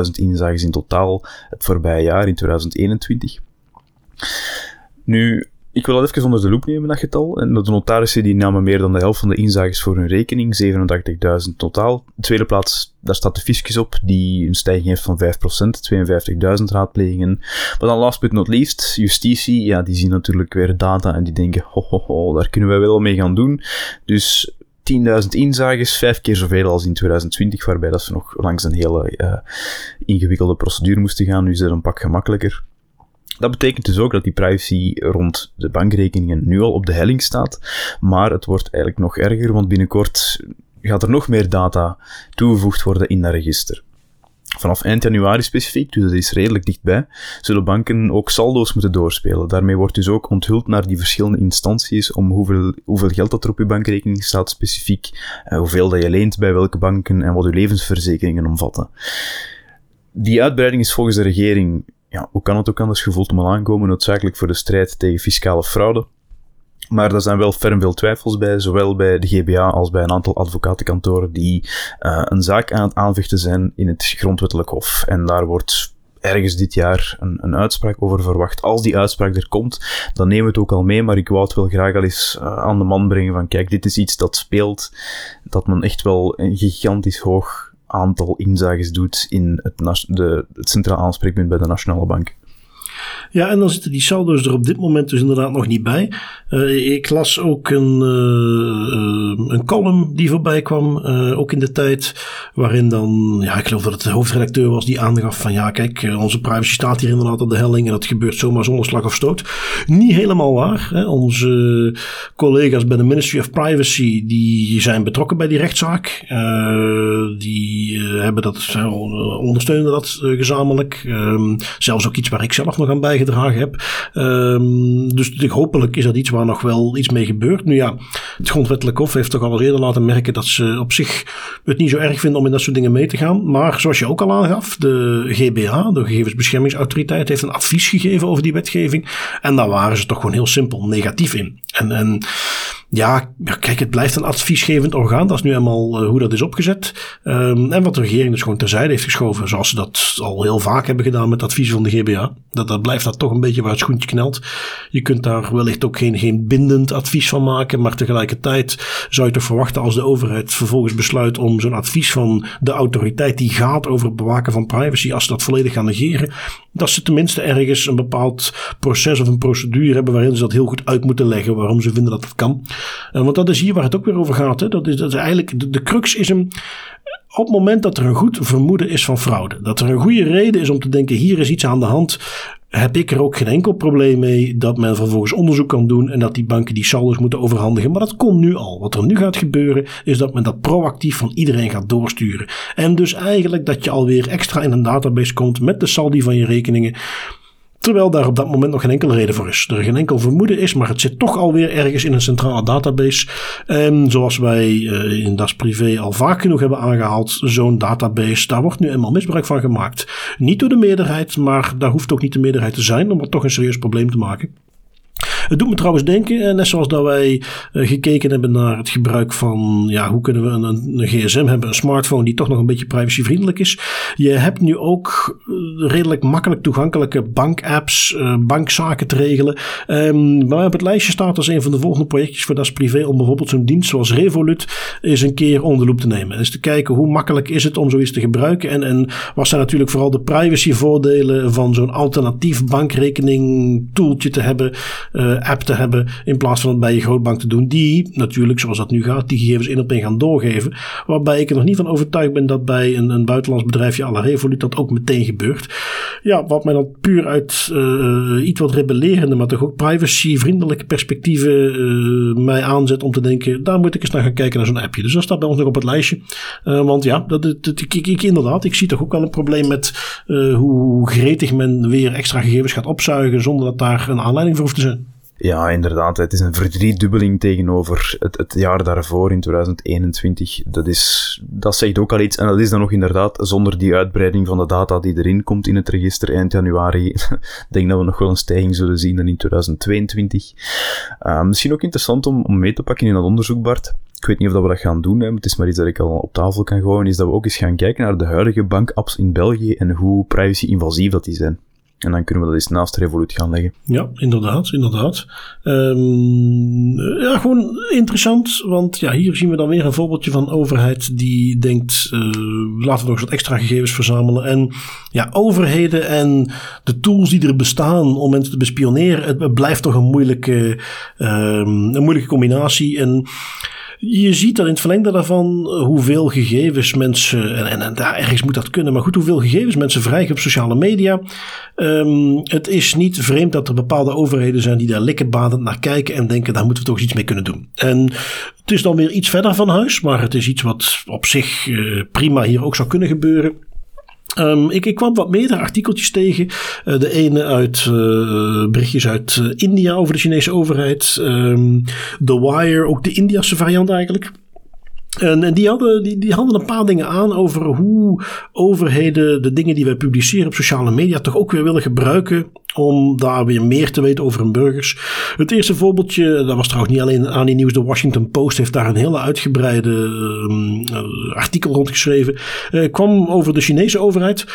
150.000 inzages in totaal het voorbije jaar in 2021. Nu, ik wil dat even onder de loep nemen, dat getal. En de notarissen die namen meer dan de helft van de inzages voor hun rekening, 87.000 totaal. De tweede plaats, daar staat de fiscus op, die een stijging heeft van 5%, 52.000 raadplegingen. Maar dan last but not least, justitie, ja, die zien natuurlijk weer data en die denken, ho, ho, ho daar kunnen wij wel mee gaan doen. Dus 10.000 inzages, vijf keer zoveel als in 2020, waarbij dat ze nog langs een hele uh, ingewikkelde procedure moesten gaan. Nu is het een pak gemakkelijker. Dat betekent dus ook dat die privacy rond de bankrekeningen nu al op de helling staat. Maar het wordt eigenlijk nog erger, want binnenkort gaat er nog meer data toegevoegd worden in dat register. Vanaf eind januari specifiek, dus dat is redelijk dichtbij, zullen banken ook saldo's moeten doorspelen. Daarmee wordt dus ook onthuld naar die verschillende instanties om hoeveel, hoeveel geld dat er op je bankrekening staat specifiek, eh, hoeveel dat je leent bij welke banken en wat je levensverzekeringen omvatten. Die uitbreiding is volgens de regering ja, hoe kan het ook anders gevoeld om aankomen, noodzakelijk voor de strijd tegen fiscale fraude. Maar er zijn wel ferm veel twijfels bij, zowel bij de GBA als bij een aantal advocatenkantoren die uh, een zaak aan het aanvechten zijn in het grondwettelijk hof. En daar wordt ergens dit jaar een, een, uitspraak over verwacht. Als die uitspraak er komt, dan nemen we het ook al mee, maar ik wou het wel graag al eens uh, aan de man brengen van kijk, dit is iets dat speelt, dat men echt wel een gigantisch hoog aantal inzages doet in het, de, het centraal aanspreekpunt bij de Nationale Bank. Ja, en dan zitten die saldo's er op dit moment dus inderdaad nog niet bij. Uh, ik las ook een, uh, een column die voorbij kwam, ook in de tijd, waarin dan, ja, ik geloof dat het de hoofdredacteur was die aangaf van, ja, kijk, onze privacy staat hier inderdaad op de helling en dat gebeurt zomaar zonder slag of stoot. Niet helemaal waar. Hè. Onze collega's bij de Ministry of Privacy, die zijn betrokken bij die rechtszaak. die hebben dat, ondersteunen dat gezamenlijk. Ehm, zelfs ook iets waar ik zelf nog aan bijgedragen heb. Um, dus hopelijk is dat iets waar nog wel iets mee gebeurt. Nu ja, het Grondwettelijk Hof heeft toch al eerder laten merken dat ze op zich het niet zo erg vinden om in dat soort dingen mee te gaan. Maar zoals je ook al aangaf, de GBA, de Gegevensbeschermingsautoriteit, heeft een advies gegeven over die wetgeving. En daar waren ze toch gewoon heel simpel negatief in. En, en ja, kijk, het blijft een adviesgevend orgaan. Dat is nu eenmaal uh, hoe dat is opgezet. Um, en wat de regering dus gewoon terzijde heeft geschoven. Zoals ze dat al heel vaak hebben gedaan met advies van de GBA. Dat, dat blijft dat toch een beetje waar het schoentje knelt. Je kunt daar wellicht ook geen, geen bindend advies van maken. Maar tegelijkertijd zou je toch verwachten als de overheid vervolgens besluit om zo'n advies van de autoriteit die gaat over het bewaken van privacy. Als ze dat volledig gaan negeren. Dat ze tenminste ergens een bepaald proces of een procedure hebben waarin ze dat heel goed uit moeten leggen. Waarom ze vinden dat dat kan. Uh, want dat is hier waar het ook weer over gaat. Hè? Dat, is, dat is eigenlijk, de, crux is hem op het moment dat er een goed vermoeden is van fraude. Dat er een goede reden is om te denken, hier is iets aan de hand. Heb ik er ook geen enkel probleem mee dat men vervolgens onderzoek kan doen en dat die banken die saldo's moeten overhandigen. Maar dat komt nu al. Wat er nu gaat gebeuren is dat men dat proactief van iedereen gaat doorsturen. En dus eigenlijk dat je alweer extra in een database komt met de saldi van je rekeningen. Terwijl daar op dat moment nog geen enkele reden voor is. Er geen enkel vermoeden is, maar het zit toch alweer ergens in een centrale database. En zoals wij uh, in Das Privé al vaak genoeg hebben aangehaald, zo'n database, daar wordt nu eenmaal misbruik van gemaakt. Niet door de meerderheid, maar daar hoeft ook niet de meerderheid te zijn om er toch een serieus probleem te maken. Het doet me trouwens denken, net zoals dat wij gekeken hebben naar het gebruik van, ja, hoe kunnen we een, een, gsm hebben, een smartphone die toch nog een beetje privacyvriendelijk is. Je hebt nu ook redelijk makkelijk toegankelijke bankapps, bankzaken te regelen. Um, maar op het lijstje staat als een van de volgende projectjes voor Das Privé om bijvoorbeeld zo'n dienst zoals Revolut eens een keer onder de loep te nemen. En eens te kijken hoe makkelijk is het om zoiets te gebruiken en, en wat zijn natuurlijk vooral de privacyvoordelen van zo'n alternatief bankrekening tooltje te hebben, app te hebben, in plaats van het bij je grootbank te doen, die natuurlijk, zoals dat nu gaat, die gegevens in op in gaan doorgeven. Waarbij ik er nog niet van overtuigd ben dat bij een, een buitenlands bedrijfje à la Revolut dat ook meteen gebeurt. Ja, wat mij dan puur uit uh, iets wat rebellerende, maar toch ook privacyvriendelijke perspectieven uh, mij aanzet om te denken, daar moet ik eens naar gaan kijken naar zo'n appje. Dus dat staat bij ons nog op het lijstje. Uh, want ja, dat, ik, ik, inderdaad, ik zie toch ook wel een probleem met hoe gretig men weer extra gegevens gaat opzuigen zonder dat daar een aanleiding voor hoeft te zijn. Ja, inderdaad. Het is een verdriedubbeling tegenover het, het jaar daarvoor, in 2021. Dat, is, dat zegt ook al iets. En dat is dan nog inderdaad zonder die uitbreiding van de data die erin komt in het register eind januari. [laughs] Denk dat we nog wel een stijging zullen zien dan in 2022. Uh, misschien ook interessant om, om mee te pakken in dat onderzoek, Bart. Ik weet niet of dat we dat gaan doen, hè, maar het is maar iets dat ik al op tafel kan gooien, is dat we ook eens gaan kijken naar de huidige bankapps in België en hoe privacy-invasief dat die zijn. En dan kunnen we dat eens naast Revolut gaan leggen. Ja, inderdaad, inderdaad. Um, ja, gewoon interessant, want ja, hier zien we dan weer een voorbeeldje van overheid die denkt, uh, laten we nog eens wat extra gegevens verzamelen. En ja, overheden en de tools die er bestaan om mensen te bespioneren, het, blijft toch een moeilijke, um, een moeilijke combinatie. En je ziet dan in het verlengde daarvan eh, hoeveel gegevens mensen, en, en, en, daar ergens moet dat kunnen, maar goed, hoeveel gegevens mensen vrijgeven op sociale media. Um, het is niet vreemd dat er bepaalde overheden zijn die daar likkenbadend naar kijken en denken, daar moeten we toch iets mee kunnen doen. En het is dan weer iets verder van huis, maar het is iets wat op zich uh, prima hier ook zou kunnen gebeuren. Um, ik, ik, kwam wat meerdere artikeltjes tegen. Uh, de ene uit uh, berichtjes uit uh, India over de Chinese overheid. Um, The Wire, ook de Indiase variant eigenlijk. En, en die, hadden, die, die hadden een paar dingen aan over hoe overheden de dingen die wij publiceren op sociale media toch ook weer willen gebruiken om daar weer meer te weten over hun burgers. Het eerste voorbeeldje, dat was trouwens niet alleen aan die nieuws. De Washington Post heeft daar een hele uitgebreide uh, artikel rond geschreven. Uh, kwam over de Chinese overheid.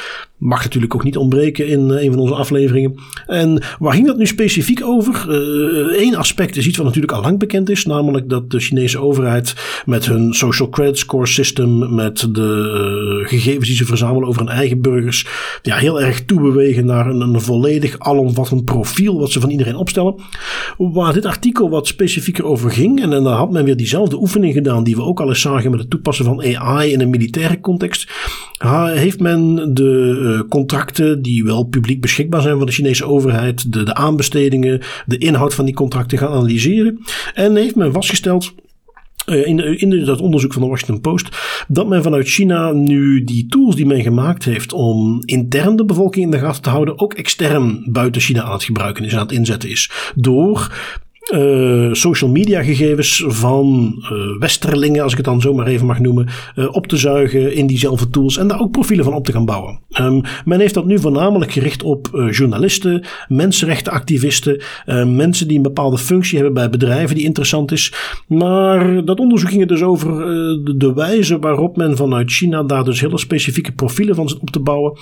Mag natuurlijk ook niet ontbreken in uh, een van onze afleveringen. En waar ging dat nu specifiek over? Eén aspect is iets wat natuurlijk al lang bekend is. Namelijk dat de Chinese overheid met hun social credit score system. Met de gegevens die ze verzamelen over hun eigen burgers. Ja, heel erg toebewegen naar een, een volledig alomvattend profiel wat ze van iedereen opstellen. Waar dit artikel wat specifieker over ging, en, dan had men weer diezelfde oefening gedaan die we ook al eens zagen met het toepassen van AI in een militaire context, heeft men de uh, contracten die wel publiek beschikbaar zijn van de Chinese overheid, de, de aanbestedingen, de inhoud van die contracten gaan analyseren. En heeft men vastgesteld uh, in, in dat onderzoek van de Washington Post, dat men vanuit China nu die tools die men gemaakt heeft om intern de bevolking in de gaten te houden, ook extern buiten China aan het gebruiken is, aan het inzetten is. Door uh, social media gegevens van uh, westerlingen, als ik het dan zo maar even mag noemen, uh, op te zuigen in diezelfde tools en daar ook profielen van op te gaan bouwen. Um, men heeft dat nu voornamelijk gericht op journalisten, mensenrechtenactivisten, mensen die een bepaalde functie hebben bij bedrijven die interessant is. Maar dat onderzoek ging dus over de, de, wijze waarop men vanuit China daar dus hele specifieke profielen van zit op te bouwen.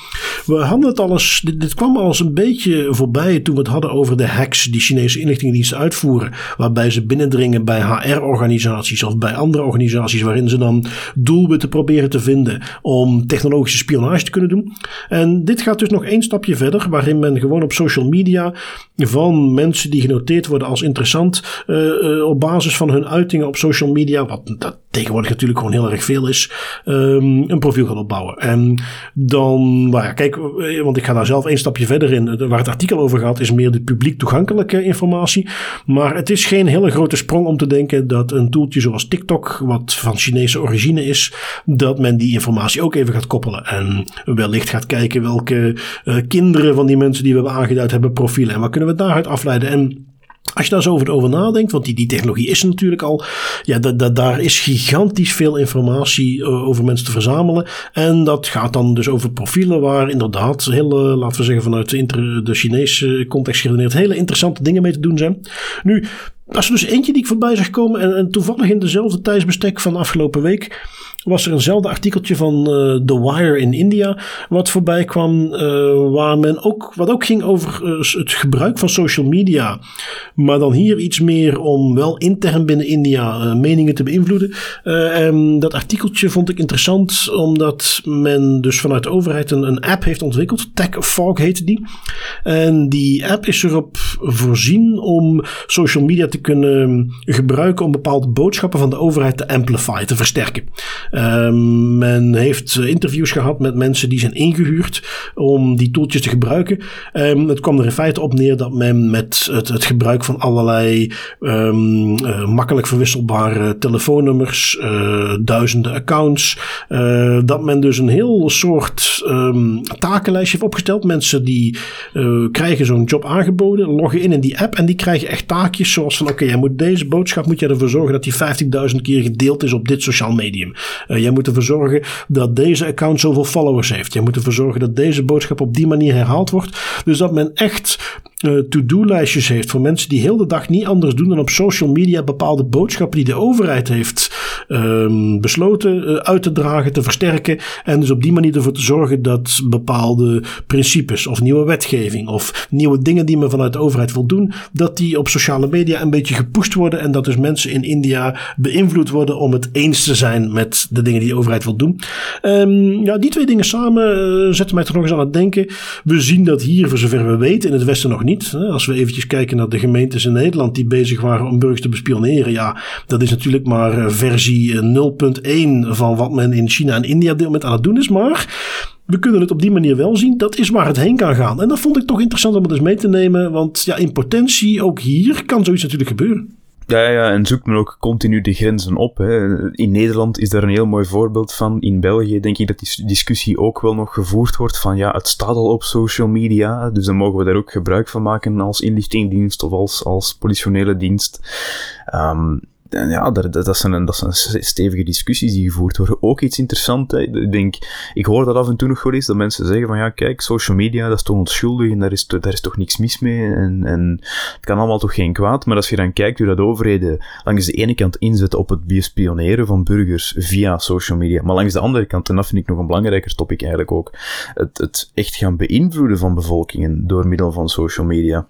We hadden het alles, dit, dit kwam al eens een beetje voorbij toen we het hadden over de hacks die Chinese inlichtingendiensten uitvoeren Waarbij ze binnendringen bij HR-organisaties of bij andere organisaties. Waarin ze dan doelwitten proberen te vinden om technologische spionage te kunnen doen. En dit gaat dus nog één stapje verder. Waarin men gewoon op social media van mensen die genoteerd worden als interessant. Uh, op basis van hun uitingen op social media. Wat dat tegenwoordig natuurlijk gewoon heel erg veel is. Um, een profiel gaat opbouwen. En dan, nou ja, kijk, eh, want ik ga daar zelf één stapje verder in. Waar het artikel over gaat is meer de publiek toegankelijke informatie. Het is geen hele grote sprong om te denken dat een toeltje zoals TikTok, wat van Chinese origine is, dat men die informatie ook even gaat koppelen. En wellicht gaat kijken welke uh, kinderen van die mensen die we hebben aangeduid hebben profielen. En wat kunnen we daaruit afleiden? En Als je daar zo over, nadenkt, want die, die technologie is er natuurlijk al. Ja, da, da, daar is gigantisch veel informatie uh, over mensen te verzamelen. En dat gaat dan dus over profielen waar inderdaad hele, laten we zeggen vanuit de Chinese context geredeneerd, hele interessante dingen mee te doen zijn. Nu, als er dus eentje die ik voorbij zag komen en, en toevallig in dezelfde tijdsbestek van afgelopen week was er eenzelfde artikeltje van uh, The Wire in India wat voorbij kwam, uh, waar men ook, wat ook ging over uh, het gebruik van social media, maar dan hier iets meer om wel intern binnen India meningen te beïnvloeden. en dat artikeltje vond ik interessant, omdat men dus vanuit de overheid een, een app heeft ontwikkeld, Tech Fog heette die. En die app is erop voorzien om social media te kunnen gebruiken om bepaalde boodschappen van de overheid te amplify, te versterken. Um, men heeft eh, interviews gehad met mensen die zijn ingehuurd om die tooltjes te gebruiken. Um, het kwam er in feite op neer dat men met het, gebruik van allerlei um, uh, makkelijk verwisselbare telefoonnummers, uh, duizenden accounts, dat men dus een heel soort takenlijstje heeft opgesteld. Mensen die krijgen zo'n job aangeboden, loggen in in die app en die krijgen echt taakjes zoals van oké, okay, moet deze boodschap moet je ervoor zorgen dat die 50.000 keer gedeeld is op dit sociaal medium. Uh, jij moet ervoor zorgen dat deze account zoveel followers heeft. Jij moet ervoor zorgen dat deze boodschap op die manier herhaald wordt. Dus dat men echt uh, to-do-lijstjes heeft voor mensen die heel de dag niet anders doen dan op social media bepaalde boodschappen die de overheid heeft um, besloten uh, uit te dragen, te versterken. En dus op die manier ervoor te zorgen dat bepaalde principes of nieuwe wetgeving of nieuwe dingen die men vanuit de overheid wil doen, dat die op sociale media een beetje gepusht worden en dat dus mensen in India beïnvloed worden om het eens te zijn met de dingen die de overheid wil doen. Um, ja, die twee dingen samen uh, zetten mij toch nog eens aan het denken. We zien dat hier, voor zover we weten, in het Westen nog niet. Als we eventjes kijken naar de gemeentes in Nederland die bezig waren om burgers te bespioneren. Ja, dat is natuurlijk maar eh, versie 0.1 eh, van wat men in China en India dit moment aan het doen is. Maar we kunnen het op die manier wel zien. Dat is waar het heen kan gaan. En dat vond ik toch interessant om het eens mee te nemen. Want ja, in potentie, ook hier, kan zoiets natuurlijk gebeuren. Ja, ja, en zoekt men ook continu de grenzen op. Hè. In Nederland is daar een heel mooi voorbeeld van. In België denk ik dat die discussie ook wel nog gevoerd wordt van ja, het staat al op social media, dus dan mogen we daar ook gebruik van maken als inlichtingdienst of als, als politionele dienst. Um, ja, dat, dat, zijn, dat zijn stevige discussies die gevoerd worden. Ook iets interessants. Ik denk, ik hoor dat af en toe nog wel eens, dat mensen zeggen van ja, kijk, social media, dat is toch onschuldig en daar is, daar is toch niks mis mee en, en het kan allemaal toch geen kwaad. Maar als je dan kijkt hoe dat overheden langs de ene kant inzetten op het bespioneren van burgers via social media, maar langs de andere kant, en dat vind ik nog een belangrijker topic eigenlijk ook, het, het echt gaan beïnvloeden van bevolkingen door middel van social media.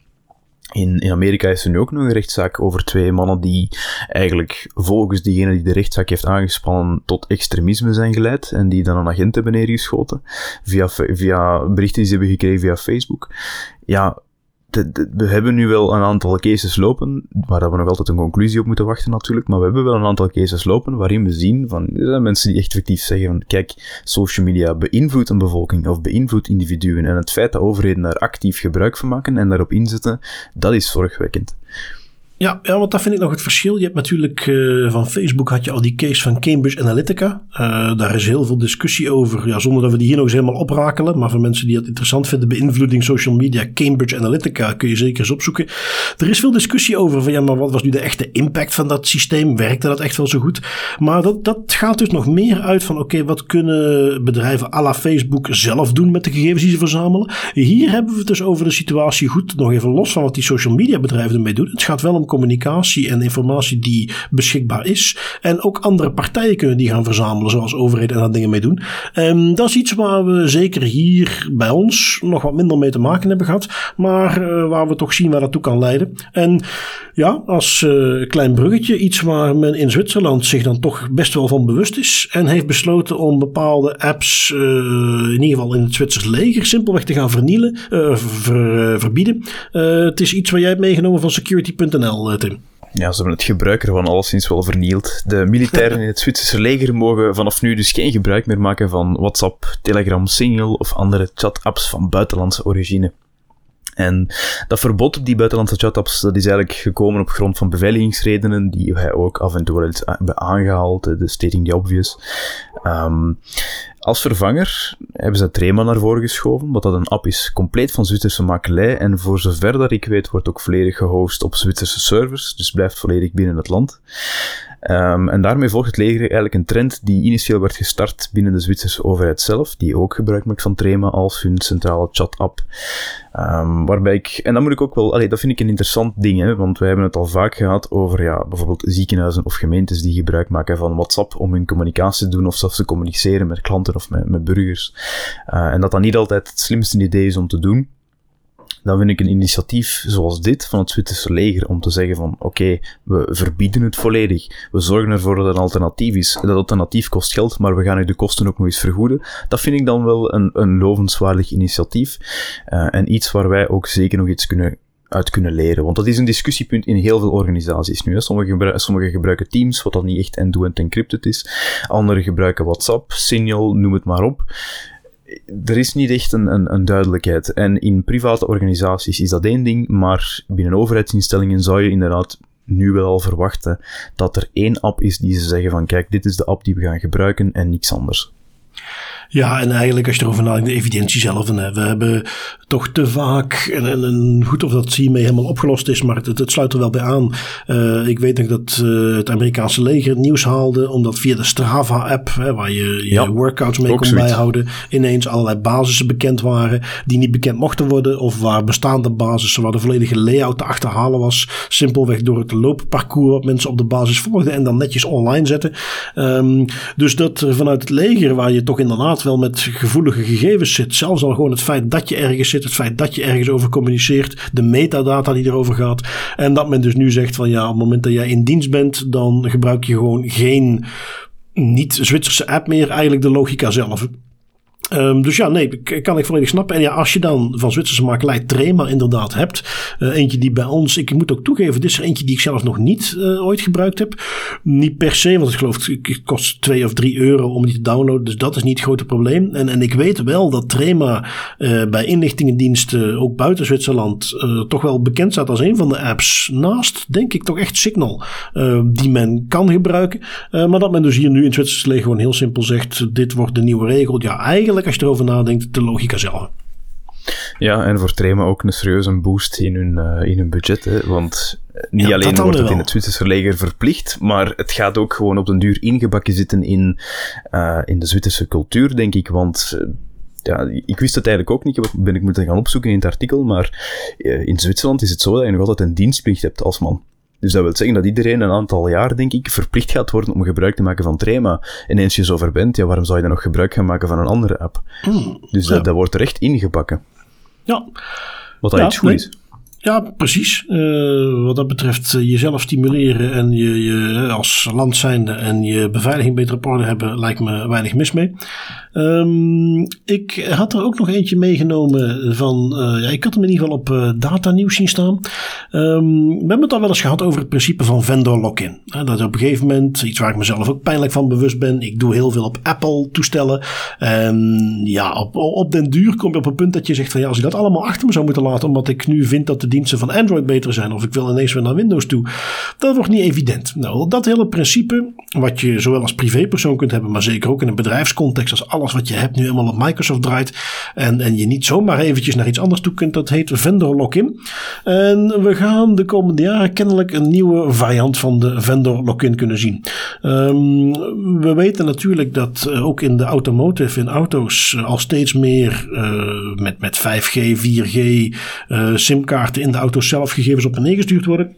In, in Amerika is er nu ook nog een rechtszaak over twee mannen die eigenlijk volgens diegene die de rechtszaak heeft aangespannen tot extremisme zijn geleid en die dan een agent hebben neergeschoten via, via berichten die ze hebben gekregen via Facebook. Ja, we hebben nu wel een aantal cases lopen, waar we nog altijd een conclusie op moeten wachten natuurlijk, maar we hebben wel een aantal cases lopen waarin we zien van er zijn mensen die echt effectief zeggen van kijk, social media beïnvloedt een bevolking of beïnvloedt individuen en het feit dat overheden daar actief gebruik van maken en daarop inzetten, dat is zorgwekkend. Ja, ja, want dat vind ik nog het verschil. Je hebt natuurlijk uh, van Facebook had je al die case van Cambridge Analytica. Uh, daar is heel veel discussie over. Ja, zonder dat we die hier nog eens helemaal oprakelen. Maar voor mensen die het interessant vinden, beïnvloeding social media, Cambridge Analytica, kun je zeker eens opzoeken. Er is veel discussie over van ja, maar wat was nu de echte impact van dat systeem? Werkte dat echt wel zo goed? Maar dat, dat gaat dus nog meer uit van oké, wat kunnen bedrijven à la Facebook zelf doen met de gegevens die ze verzamelen? Hier hebben we het dus over de situatie goed, nog even los van wat die social media bedrijven ermee doen. Het gaat wel om communicatie en informatie die beschikbaar is. En ook andere partijen kunnen die gaan verzamelen, zoals overheden en daar dingen mee doen. Um, dat is iets waar we zeker hier bij ons nog wat minder mee te maken hebben gehad, maar uh, waar we toch zien waar dat toe kan leiden. En ja, als uh, klein bruggetje, iets waar men in Zwitserland zich dan toch best wel van bewust is en heeft besloten om bepaalde apps, uh, in ieder geval in het Zwitsers leger, simpelweg te gaan vernielen, ver, verbieden. het is iets waar jij hebt meegenomen van security.nl. Eh, ja, ze hebben het gebruik ervan alleszins wel vernield. De militairen in het Zwitserse leger mogen vanaf nu dus geen gebruik meer maken van WhatsApp, Telegram, Signal of andere chat-apps van buitenlandse origine. En dat verbod op die buitenlandse chat-apps, dat is eigenlijk gekomen op grond van beveiligingsredenen, die wij ook af en toe wel eens hebben aangehaald, de stating the obvious. Ehm, als vervanger hebben ze Trema naar voren geschoven, wat dat een app is compleet van Zwitserse makelij en voor zover dat ik weet wordt ook volledig gehost op Zwitserse servers, dus blijft volledig binnen het land. Um, en daarmee volgt het leger eigenlijk een trend die initieel werd gestart binnen de Zwitserse overheid zelf, die ook gebruik maakt van Trema als hun centrale chat-app. Um, waarbij ik, en dat moet ik ook wel, dat vind ik een interessant ding, hè, want wij hebben het al vaak gehad over ja, bijvoorbeeld ziekenhuizen of gemeentes die gebruik maken van WhatsApp om hun communicatie te doen of zelfs te communiceren met klanten of met, met burgers. Uh, en dat dat niet altijd het slimste idee is om te doen dan vind ik een initiatief zoals dit van het Zwitserse leger om te zeggen van oké, we verbieden het volledig. We zorgen ervoor dat een alternatief is. Dat alternatief kost geld, maar we gaan u de kosten ook nog eens vergoeden. Dat vind ik dan wel een, een lovenswaardig initiatief. Uh, en iets waar wij ook zeker nog iets kunnen uit kunnen leren. Want dat is een discussiepunt in heel veel organisaties nu. Sommigen, sommige gebruiken Teams, wat dan niet echt end-to-end encrypted is. Anderen gebruiken WhatsApp, Signal, noem het maar op er is niet echt een, een, een, duidelijkheid. En in private organisaties is dat één ding, maar binnen overheidsinstellingen zou je inderdaad nu wel verwachten dat er één app is die ze zeggen van kijk, dit is de app die we gaan gebruiken en niks anders. Ja, en eigenlijk als je erover nadenkt, de evidentie zelf. Hè. We hebben toch te vaak, en, en, goed of dat hiermee helemaal opgelost is, maar het, het sluit er wel bij aan. Uh, ik weet nog dat uh, het Amerikaanse leger het nieuws haalde, omdat via de Strava-app, waar je je ja, workouts mee kon zoiets. bijhouden, ineens allerlei basissen bekend waren die niet bekend mochten worden, of waar bestaande basissen, waar de volledige layout te achterhalen was, simpelweg door het loopparcours wat mensen op de basis volgden en dan netjes online zetten. Um, dus dat vanuit het leger, waar je toch inderdaad wel met gevoelige gegevens zit. Zelfs al gewoon het feit dat je ergens zit, het feit dat je ergens over communiceert, de metadata die erover gaat. En dat men dus nu zegt van ja, op het moment dat jij in dienst bent, dan gebruik je gewoon geen niet-Zwitserse app meer. Eigenlijk de logica zelf. Um, dus ja, nee, kan ik volledig snappen. En ja, als je dan van Zwitserse makelij Trema inderdaad hebt. Uh, eentje die bij ons, ik moet ook toegeven, dit is er eentje die ik zelf nog niet uh, ooit gebruikt heb. Niet per se, want ik geloof het kost 2 of 3 euro om die te downloaden. Dus dat is niet het grote probleem. En, en ik weet wel dat Trema uh, bij inlichtingendiensten, ook buiten Zwitserland, toch wel bekend staat als een van de apps. Naast, denk ik, toch echt Signal, die men kan gebruiken. maar dat men dus hier nu in Zwitserse leger gewoon heel simpel zegt, dit wordt de nieuwe regel. Ja, eigenlijk als je erover nadenkt, de logica zelf. Ja, en voor Trema ook een serieuze boost in hun, uh, in hun budget. Hè? Want eh, niet alleen wordt het in het Zwitserse leger verplicht, maar het gaat ook gewoon op den duur ingebakken zitten in, uh, in de Zwitserse cultuur, denk ik. Want ja, ik wist het eigenlijk ook niet, ben ik moeten gaan opzoeken in het artikel, maar in Zwitserland is het zo dat je nog altijd een dienstplicht hebt als man. Dus dat wil zeggen dat iedereen een aantal jaar, denk ik, verplicht gaat worden om gebruik te maken van Trema. En eens je zover bent, ja, waarom zou je dan nog gebruik gaan maken van een andere app? Hmm, dus dat, dat, wordt er echt ingebakken. Ja. Wat dat ja, iets goed is. Ja, precies. Uh, wat dat betreft uh, jezelf stimuleren en je, je als land zijnde en je beveiliging beter op orde hebben, lijkt me weinig mis mee. Um, ik had er ook nog eentje meegenomen van, ja, ik had hem in ieder geval op data nieuws zien staan. Um, we hebben het al wel eens gehad over het principe van vendor lock-in. dat op een gegeven moment, iets waar ik mezelf ook pijnlijk van bewust ben, ik doe heel veel op Apple toestellen. En ja, op, op den duur kom je op een punt dat je zegt van ja, als ik dat allemaal achter me zou moeten laten, omdat ik nu vind dat de diensten van Android beter zijn, of ik wil ineens weer naar Windows toe, dat wordt niet evident. Nou, dat hele principe, wat je zowel als privépersoon kunt hebben, maar zeker ook in een bedrijfscontext, als alles wat je hebt nu helemaal op Microsoft draait. En, en je niet zomaar eventjes naar iets anders toe kunt. Dat heet vendor lock-in. En we gaan de komende jaren kennelijk een nieuwe variant van de vendor lock-in kunnen zien. Um, we weten natuurlijk dat uh, ook in de automotive, in auto's, uh, al steeds meer uh, met, met 5G, 4G, simkaarten in de auto's zelf gegevens op en neer gestuurd worden.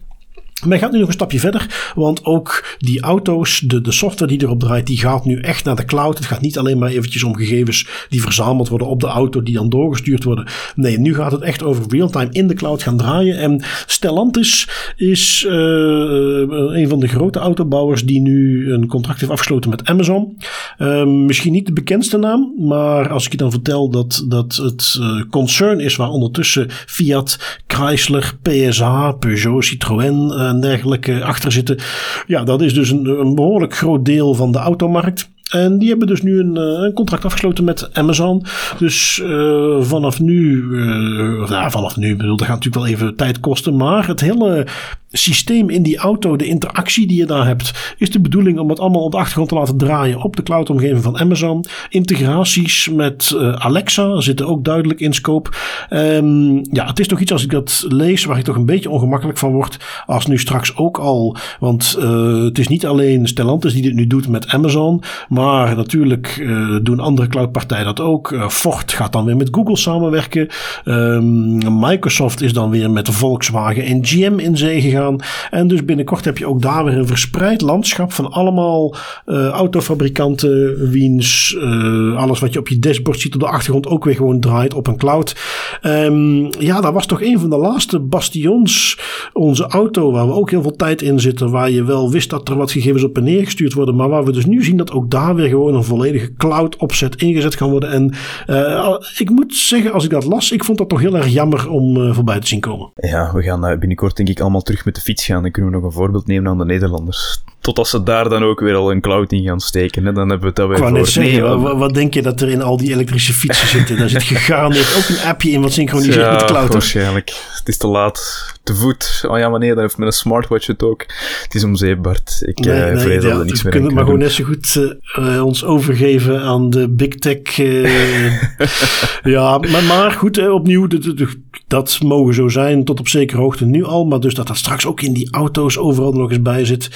Men gaat nu nog een stapje verder, want ook die auto's, de, de software die erop draait, die gaat nu echt naar de cloud. Het gaat niet alleen maar eventjes om gegevens die verzameld worden op de auto, die dan doorgestuurd worden. Nee, nu gaat het echt over real-time in de cloud gaan draaien. En Stellantis is uh, een van de grote autobouwers die nu een contract heeft afgesloten met Amazon. Uh, misschien niet de bekendste naam, maar als ik je dan vertel dat, dat het uh, concern is waar ondertussen Fiat, Chrysler, PSA, Peugeot, Citroën en dergelijke achter zitten. Ja, dat is dus een, een behoorlijk groot deel van de automarkt. En die hebben dus nu een, eh, een, contract afgesloten met Amazon. Dus uh, vanaf nu, uh, vanaf nu, bedoel, dat gaat natuurlijk wel even tijd kosten. Maar het hele systeem in die auto, de interactie die je daar hebt, is de bedoeling om het allemaal op de achtergrond te laten draaien op de cloudomgeving van Amazon. Integraties met uh, Alexa zitten ook duidelijk in scope. Um, ja, het is toch iets als ik dat lees waar ik toch een beetje ongemakkelijk van word. Als nu straks ook al, want uh, het is niet alleen Stellantis die dit nu doet met Amazon, maar natuurlijk uh, doen andere cloudpartijen dat ook. Ford gaat dan weer met Google samenwerken. Um, Microsoft is dan weer met Volkswagen en GM in zee gegaan. En dus binnenkort heb je ook daar weer een verspreid landschap van allemaal uh, autofabrikanten, wiens, uh, alles wat je op je dashboard ziet op de achtergrond ook weer gewoon draait op een cloud. Um, ja, dat was toch een van de laatste bastions, onze auto, waar we ook heel veel tijd in zitten, waar je wel wist dat er wat gegevens op en neer gestuurd worden, maar waar we dus nu zien dat ook daar weer gewoon een volledige cloud opzet ingezet kan worden. En uh, ik moet zeggen, als ik dat las, ik vond dat toch heel erg jammer om voorbij te zien komen. Ja, we gaan binnenkort denk ik allemaal terug met de fiets gaan, dan kunnen we nog een voorbeeld nemen aan de Nederlanders. Totdat ze daar dan ook weer al een cloud in gaan steken. Hè? Dan hebben we het dat weer voor. Zeggen, wat, wat, denk je dat er in al die elektrische fietsen zitten? Daar zit gegarandeerd ook een appje in wat synchroniseert ja, met de cloud. waarschijnlijk. Het is te laat. Te voet. Oh ja, wanneer dan heeft met een smartwatch het ook. Het is om zeep, Bart. Ik nee, uh, nee, vrees ja, dat er niks meer We kunnen maar gewoon net zo goed uh, ons overgeven aan de big tech. Uh, [laughs] ja, maar, maar goed, opnieuw, dat mogen zo zijn tot op zekere hoogte nu al. Maar dus dat dat straks ook in die auto's overal nog eens bij zit.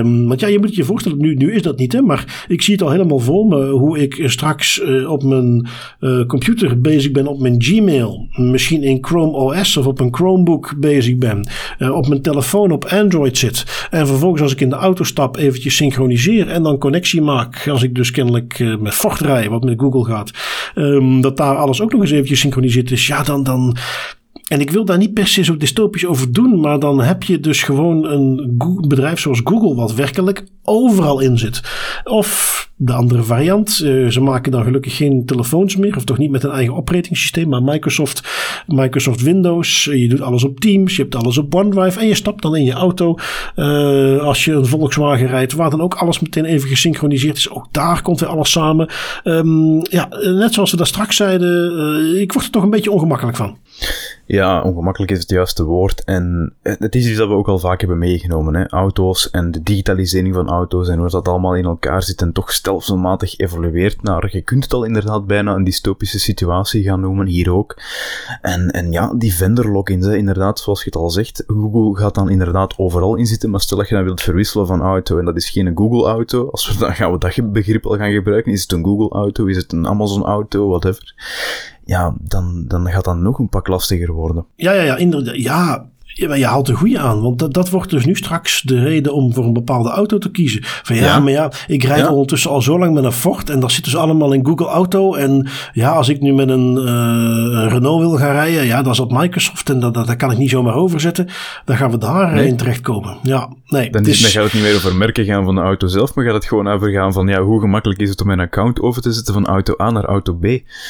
Um, want ja, je moet je voorstellen, nu, nu is dat niet, hè, maar ik zie het al helemaal voor me hoe ik straks uh, op mijn uh, computer bezig ben op mijn Gmail. Misschien in Chrome OS of op een Chromebook bezig ben. Op mijn telefoon op Android zit. En vervolgens als ik in de auto stap eventjes synchroniseer en dan connectie maak. Als ik dus kennelijk met Ford rij, wat met Google gaat. Um, dat daar alles ook nog eens eventjes synchroniseerd is. Ja, dan, dan, en ik wil daar niet per se zo dystopisch over doen, maar dan heb je dus gewoon een bedrijf zoals Google, wat werkelijk overal in zit. Of de andere variant, uh, ze maken dan gelukkig geen telefoons meer, of toch niet met een eigen operating maar Microsoft, Microsoft Windows. Je doet alles op Teams, je hebt alles op OneDrive en je stapt dan in je auto. Uh, als je een Volkswagen rijdt, waar dan ook alles meteen even gesynchroniseerd is. Ook daar komt weer alles samen. Um, ja, net zoals we daar straks zeiden, ik word er toch een beetje ongemakkelijk van. Ja, ongemakkelijk is het juiste woord. En het is iets dat we ook al vaak hebben meegenomen. Hè? Auto's en de digitalisering van auto's en hoe dat allemaal in elkaar zit en toch stelselmatig evolueert naar, je kunt het al inderdaad bijna een dystopische situatie gaan noemen, hier ook. En, en ja, die vendor logins, hè, inderdaad, zoals je het al zegt, Google gaat dan inderdaad overal in zitten, maar stel dat je dan wilt verwisselen van auto en dat is geen Google auto, als we dan gaan we dat begrip al gaan gebruiken, is het een Google auto, is het een Amazon auto, whatever ja, dan, dan gaat dat nog een pak lastiger worden. Ja, ja, ja, inderdaad. Ja, ja, je haalt een goede aan, want dat, dat wordt dus nu straks de reden om voor een bepaalde auto te kiezen. Van ja, maar ja, ik rijd ondertussen al zo lang met een Ford en dat zit dus allemaal in Google Auto. En ja, als ik nu met een, uh, Renault wil gaan rijden, ja, dat is op Microsoft en dat, dat, kan ik niet zomaar overzetten. Dan gaan we daarin nee. terechtkomen. Ja, nee. Dan, is, dan gaat het niet meer over merken gaan van de auto zelf, maar gaat het gewoon over gaan van ja, hoe gemakkelijk is het om mijn account over te zetten van auto A naar auto B.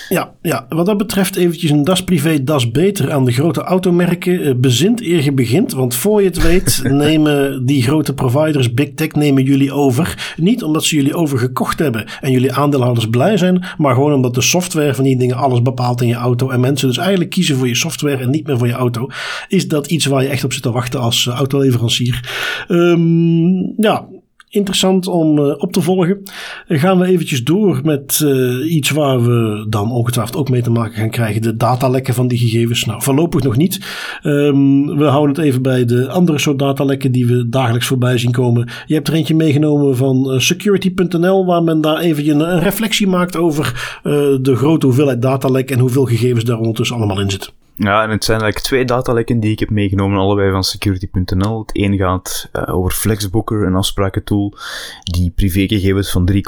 Ja, ja wat dat betreft eventjes een das privé, das beter aan de grote automerken. Uh, bezint eer je begint. Want voor je het weet [laughs] nemen die grote providers, big tech, nemen jullie over. Niet omdat ze jullie overgekocht hebben en jullie aandeelhouders blij zijn. Maar gewoon omdat de software van die dingen alles bepaalt in je auto. En mensen dus eigenlijk kiezen voor je software en niet meer voor je auto. Is dat iets waar je echt op zit te wachten als uh, autoleverancier? Um, ja, interessant om uh, op te volgen. Dan gaan we eventjes door met uh, iets waar we dan ongetwijfeld ook mee te maken gaan krijgen. De datalekken van die gegevens. Nou, voorlopig nog niet. Um, we houden het even bij de andere soort datalekken die we dagelijks voorbij zien komen. Je hebt er eentje meegenomen van security.nl waar men daar even een, een reflectie maakt over de grote hoeveelheid datalek en hoeveel gegevens daar ondertussen allemaal in zitten. Ja, en het zijn eigenlijk twee datalekken die ik heb meegenomen, allebei van security.nl. Het een gaat uh, over Flexbooker, een afsprakentool die privégegevens van 3,7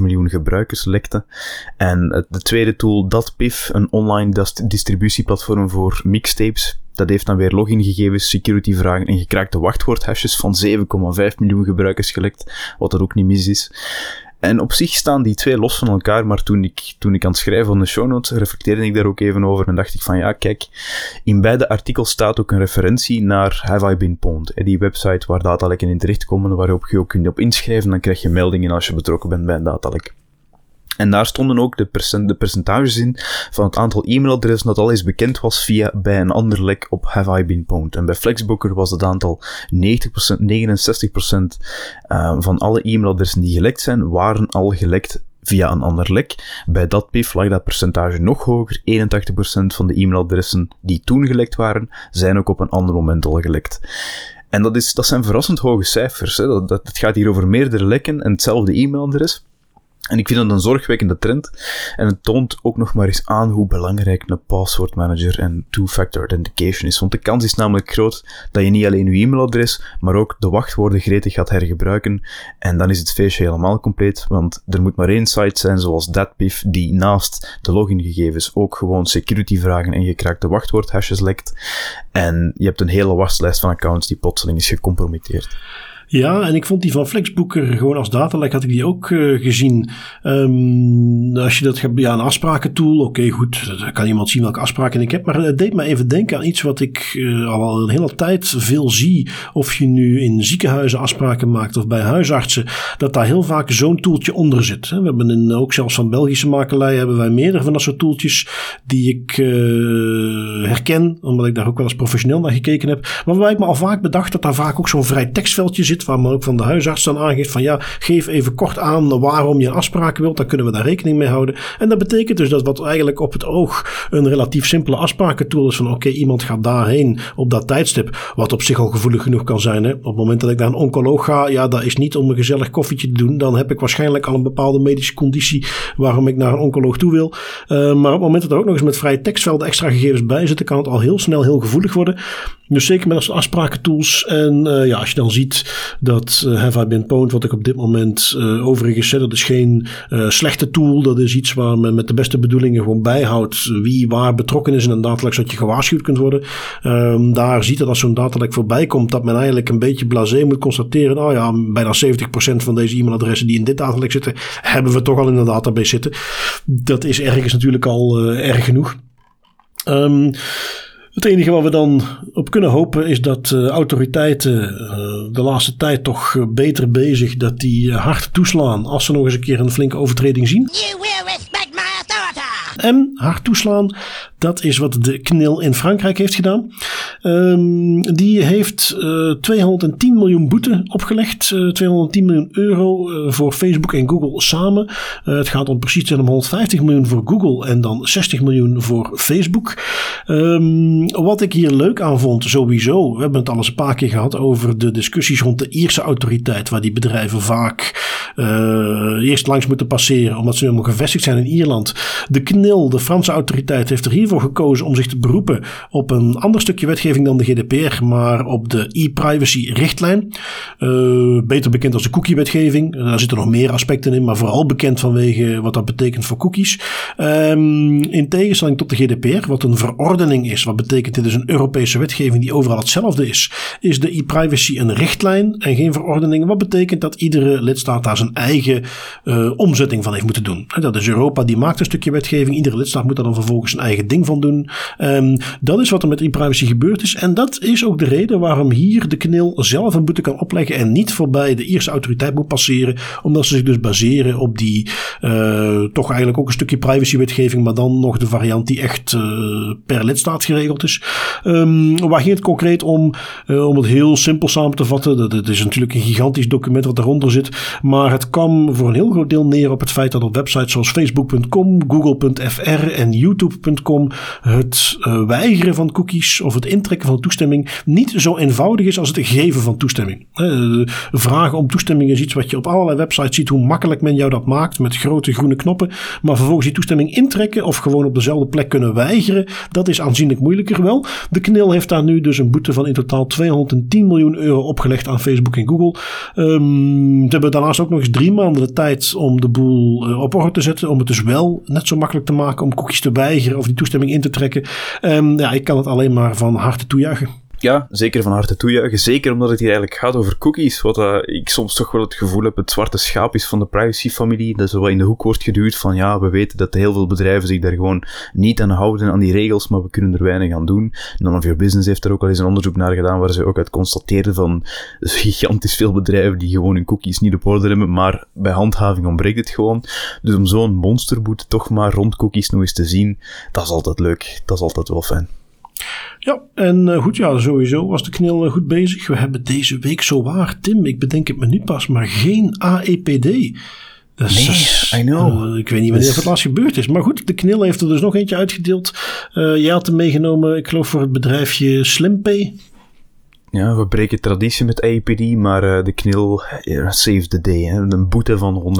miljoen gebruikers lekte. En de tweede tool, DatPiff, een online distributieplatform voor mixtapes. Dat heeft dan weer logingegevens, securityvragen en gekraakte wachtwoordhashes van 7,5 miljoen gebruikers gelekt, wat er ook niet mis is. En op zich staan die twee los van elkaar, maar toen ik, toen ik aan het schrijven van de show notes reflecteerde ik daar ook even over en dacht ik van ja, kijk, in beide artikels staat ook een referentie naar Have I Been Pwned, die website waar datalekken in terechtkomen, waarop je ook kunt op inschrijven, dan krijg je meldingen als je betrokken bent bij een datalek. En daar stonden ook de, de percentages in van het aantal e-mailadressen dat al eens bekend was via bij een ander lek op Have I Been Pwned. En bij Flexbooker was het aantal 90%, 69% uh, van alle e-mailadressen die gelekt zijn, waren al gelekt via een ander lek. Bij dat PIF lag dat percentage nog hoger. 81% van de e-mailadressen die toen gelekt waren, zijn ook op een ander moment al gelekt. En dat, is, dat zijn verrassend hoge cijfers. Hè. Dat, dat, het gaat hier over meerdere lekken en hetzelfde e-mailadres. En ik vind dat een zorgwekkende trend. En het toont ook nog maar eens aan hoe belangrijk een password manager en two-factor authentication is. Want de kans is namelijk groot dat je niet alleen je e-mailadres, maar ook de wachtwoorden gretig gaat hergebruiken. En dan is het feestje helemaal compleet, want er moet maar één site zijn zoals DatPiff die naast de logingegevens ook gewoon security vragen en gekraakte wachtwoordhashes lekt. En je hebt een hele waslijst van accounts die plotseling is gecompromitteerd. Ja, en ik vond die van Flexbooker gewoon als datalek had ik die ook uh, gezien. Um, als je dat gaat, ja, een afsprakentool, oké goed, dan kan iemand zien welke afspraken ik heb. Maar het deed me even denken aan iets wat ik uh, al een hele tijd veel zie. Of je nu in ziekenhuizen afspraken maakt of bij huisartsen, dat daar heel vaak zo'n toeltje onder zit. We hebben in, ook zelfs van Belgische makelij hebben wij meerdere van dat soort toeltjes die ik uh, herken, omdat ik daar ook wel eens professioneel naar gekeken heb. Waarbij ik me al vaak bedacht dat daar vaak ook zo'n vrij tekstveldje zit waar men ook van de huisarts dan aangeeft van ja, geef even kort aan waarom je een afspraak wilt, dan kunnen we daar rekening mee houden. En dat betekent dus dat wat eigenlijk op het oog een relatief simpele afsprakentool is van oké, iemand gaat daarheen op dat tijdstip, wat op zich al gevoelig genoeg kan zijn. Hè. Op het moment dat ik naar een oncoloog ga, ja, dat is niet om een gezellig koffietje te doen, dan heb ik waarschijnlijk al een bepaalde medische conditie waarom ik naar een oncoloog toe wil. Uh, maar op het moment dat er ook nog eens met vrije tekstvelden extra gegevens bij zitten, kan het al heel snel heel gevoelig worden. Dus zeker met als afsprakentools. En uh, ja, als je dan ziet dat uh, Have I Been Pwned, wat ik op dit moment uh, overigens zeg, dat is geen slechte tool. Dat is iets waar men met de beste bedoelingen gewoon bijhoudt wie waar betrokken is in een datalek, zodat je gewaarschuwd kunt worden. Um, daar ziet dat als zo'n datalek voorbij komt, dat men eigenlijk een beetje blasé moet constateren. Nou ja, bijna 70% van deze e-mailadressen die in dit datalek zitten, hebben we toch al in de database zitten. Dat is ergens natuurlijk al erg genoeg. Um, het enige wat we dan op kunnen hopen is dat uh, autoriteiten uh, de laatste tijd toch uh, beter bezig, dat die hard toeslaan als ze nog eens een keer een flinke overtreding zien. En hard toeslaan, dat is wat de KNIL in Frankrijk heeft gedaan. Um, die heeft uh, 210 miljoen boete opgelegd. Uh, 210 miljoen euro uh, voor Facebook en Google samen. Het gaat om precies om 150 miljoen voor Google en dan 60 miljoen voor Facebook. Um, wat ik hier leuk aan vond, sowieso. We hebben het al eens een paar keer gehad over de discussies rond de Ierse autoriteit. Waar die bedrijven vaak eerst langs moeten passeren. Omdat ze helemaal gevestigd zijn in Ierland. De KNIL, de Franse autoriteit, heeft er gekozen om zich te beroepen op een ander stukje wetgeving dan de GDPR, maar op de e-privacy richtlijn. Uh, beter bekend als de cookie-wetgeving. Daar zitten nog meer aspecten in, maar vooral bekend vanwege wat dat betekent voor cookies. Um, in tegenstelling tot de GDPR, wat een verordening is, wat betekent dit is een Europese wetgeving die overal hetzelfde is, is de e-privacy een richtlijn en geen verordening. Wat betekent dat iedere lidstaat daar zijn eigen uh, omzetting van heeft moeten doen. Dat is Europa, die maakt een stukje wetgeving. Iedere lidstaat moet daar dan vervolgens zijn eigen ding van doen. Um, dat is wat er met e-privacy gebeurd is. En dat is ook de reden waarom hier de KNIL zelf een boete kan opleggen en niet voorbij de Ierse autoriteit moet passeren. Omdat ze zich dus baseren op die uh, toch eigenlijk ook een stukje privacywetgeving, maar dan nog de variant die echt uh, per lidstaat geregeld is. Um, waar ging het concreet om? Uh, om het heel simpel samen te vatten. Dat, het is natuurlijk een gigantisch document wat eronder zit. Maar het kwam voor een heel groot deel neer op het feit dat op websites zoals facebook.com, google.fr en youtube.com het uh, weigeren van cookies of het intrekken van toestemming niet zo eenvoudig is als het geven van toestemming. Uh, vragen om toestemming is iets wat je op allerlei websites ziet hoe makkelijk men jou dat maakt met grote groene knoppen. Maar vervolgens die toestemming intrekken of gewoon op dezelfde plek kunnen weigeren, dat is aanzienlijk moeilijker wel. De KNIL heeft daar nu dus een boete van in totaal 210 miljoen euro opgelegd aan Facebook en Google. Um, ze hebben daarnaast ook nog eens drie maanden de tijd om de boel uh, op orde te zetten. Om het dus wel net zo makkelijk te maken om cookies te weigeren of die toestemming in te trekken. Um, ja, ik kan het alleen maar van harte toejuichen. Ja, zeker van harte toejuichen. Zeker omdat het hier eigenlijk gaat over cookies. Wat uh, ik soms toch wel het gevoel heb, het zwarte schaap is van de privacyfamilie. Dat zo wat in de hoek wordt geduwd van ja, we weten dat heel veel bedrijven zich daar gewoon niet aan houden, aan die regels, maar we kunnen er weinig aan doen. None of Your Business heeft er ook al eens een onderzoek naar gedaan, waar ze ook uit constateerden van [laughs] gigantisch veel bedrijven die gewoon hun cookies niet op orde hebben, maar bij handhaving ontbreekt het gewoon. Dus om zo'n monsterboete toch maar rond cookies nog eens te zien, dat is altijd leuk. Dat is altijd wel fijn. Ja, en uh, goed, ja, sowieso was de knil uh, goed bezig. We hebben deze week zo waar, Tim, ik bedenk het me nu pas, maar geen AEPD. Dus, nee, I know. Uh, ik weet niet wanneer dus... het laatst gebeurd is. Maar goed, de knil heeft er dus nog eentje uitgedeeld. jij had hem meegenomen, ik geloof voor het bedrijfje Slimpay. Ja, we breken traditie met APD, maar uh, de knil save the day. Een boete van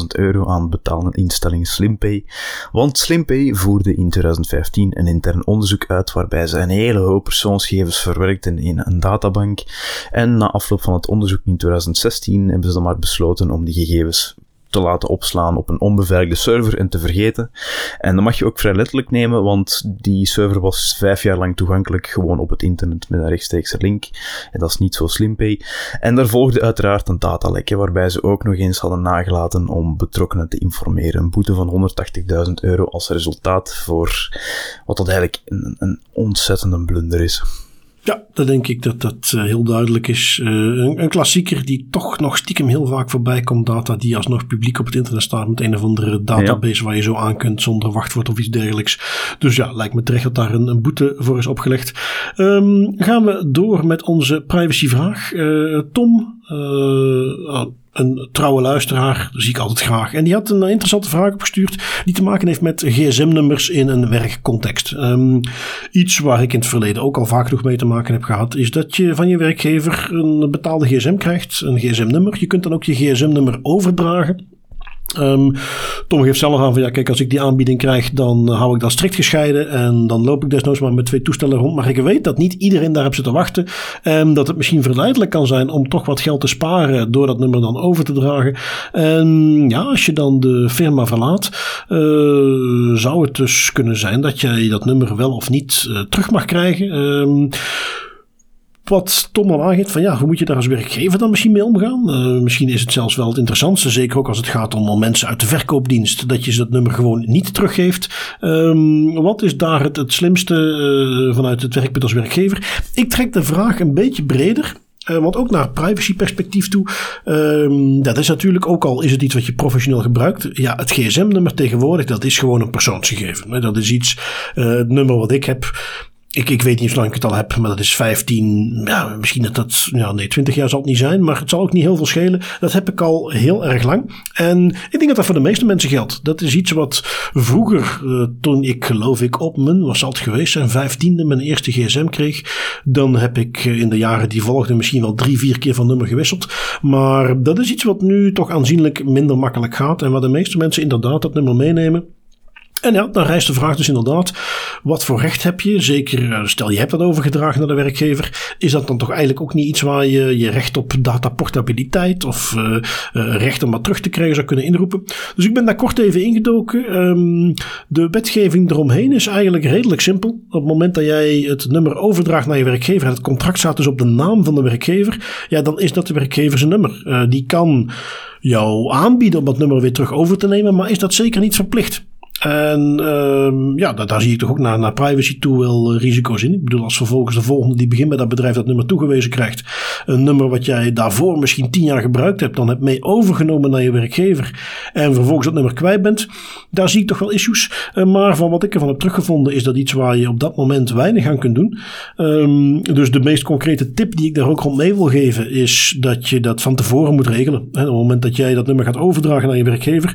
180.000 euro aan betalende instelling Slimpay. Want Slimpay voerde in 2015 een intern onderzoek uit waarbij ze een hele hoop persoonsgegevens verwerkten in een databank. En na afloop van het onderzoek in 2016 hebben ze dan maar besloten om die gegevens te laten opslaan op een onbeveiligde server en te vergeten. En dat mag je ook vrij letterlijk nemen, want die server was vijf jaar lang toegankelijk gewoon op het internet met een rechtstreekse link. En dat is niet zo slimpay. En daar volgde uiteraard een datalek, waarbij ze ook nog eens hadden nagelaten om betrokkenen te informeren. Een boete van 180.000 euro als resultaat voor wat dat eigenlijk een, een ontzettende blunder is. Ja, dat denk ik dat dat uh, heel duidelijk is. Uh, een, een, klassieker die toch nog stiekem heel vaak voorbij komt. Data die alsnog publiek op het internet staat met een of andere database ja. waar je zo aan kunt zonder wachtwoord of iets dergelijks. Dus ja, lijkt me terecht dat daar een, een boete voor is opgelegd. Um, gaan we door met onze privacyvraag. Uh, Tom, een trouwe luisteraar, dat zie ik altijd graag. En die had een interessante vraag opgestuurd die te maken heeft met gsm-nummers in een werkcontext. Um, iets waar ik in het verleden ook al vaak genoeg mee te maken heb gehad, is dat je van je werkgever een betaalde gsm krijgt, een gsm-nummer. Je kunt dan ook je gsm-nummer overdragen. Um, Tom geeft zelf aan van ja, kijk, als ik die aanbieding krijg, dan hou ik dat strikt gescheiden. En dan loop ik desnoods maar met twee toestellen rond. Maar ik weet dat niet iedereen daarop zit te wachten. En dat het misschien verleidelijk kan zijn om toch wat geld te sparen door dat nummer dan over te dragen. En ja, als je dan de firma verlaat, uh, zou het dus kunnen zijn dat jij dat nummer wel of niet uh, terug mag krijgen. Um, wat Tom al aangeeft van ja, hoe moet je daar als werkgever dan misschien mee omgaan? Uh, misschien is het zelfs wel het interessantste, zeker ook als het gaat om mensen uit de verkoopdienst, dat je ze dat nummer gewoon niet teruggeeft. Um, wat is daar het, slimste uh, vanuit het werkpunt als werkgever? Ik trek de vraag een beetje breder. Uh, want ook naar privacy perspectief toe. Um, dat is natuurlijk ook al is het iets wat je professioneel gebruikt. Ja, het gsm-nummer tegenwoordig, dat is gewoon een persoonsgegeven. Dat is iets, het nummer wat ik heb, ik, ik weet niet hoe lang ik het al heb, maar dat is 15, ja, misschien dat dat, ja, nee, 20 jaar zal het niet zijn, maar het zal ook niet heel veel schelen. Dat heb ik al heel erg lang. En ik denk dat dat voor de meeste mensen geldt. Dat is iets wat vroeger, uh, toen ik geloof ik op mijn, was het geweest zijn, vijftiende mijn eerste gsm kreeg, dan heb ik in de jaren die volgden misschien wel drie, vier keer van nummer gewisseld. Maar dat is iets wat nu toch aanzienlijk minder makkelijk gaat en waar de meeste mensen inderdaad dat nummer meenemen. En ja, dan rijst de vraag dus inderdaad, wat voor recht heb je? Zeker, eh, stel je hebt dat overgedragen naar de werkgever, is dat dan toch eigenlijk ook niet iets waar je je recht op dataportabiliteit of uh, uh, recht om wat terug te krijgen zou kunnen inroepen? Dus ik ben daar kort even ingedoken. Um, de wetgeving eromheen is eigenlijk redelijk simpel. Op het moment dat jij het nummer overdraagt naar je werkgever en het contract staat dus op de naam van de werkgever, ja, dan is dat de werkgever zijn nummer. Die kan jou aanbieden om dat nummer weer terug over te nemen, maar is dat zeker niet verplicht. En um, ja, daar, zie ik toch ook naar, naar privacy toe wel uh, risico's in. Ik bedoel, als vervolgens de volgende die begint bij dat bedrijf dat nummer toegewezen krijgt, een nummer wat jij daarvoor misschien tien jaar gebruikt hebt, dan hebt mee overgenomen naar je werkgever en vervolgens dat nummer kwijt bent, daar zie ik toch wel issues. Uh, maar van wat ik ervan heb teruggevonden, is dat iets waar je op dat moment weinig aan kunt doen. Um, dus de meest concrete tip die ik daar ook rond mee wil geven, is dat je dat van tevoren moet regelen. Op het moment dat jij dat nummer gaat overdragen naar je werkgever,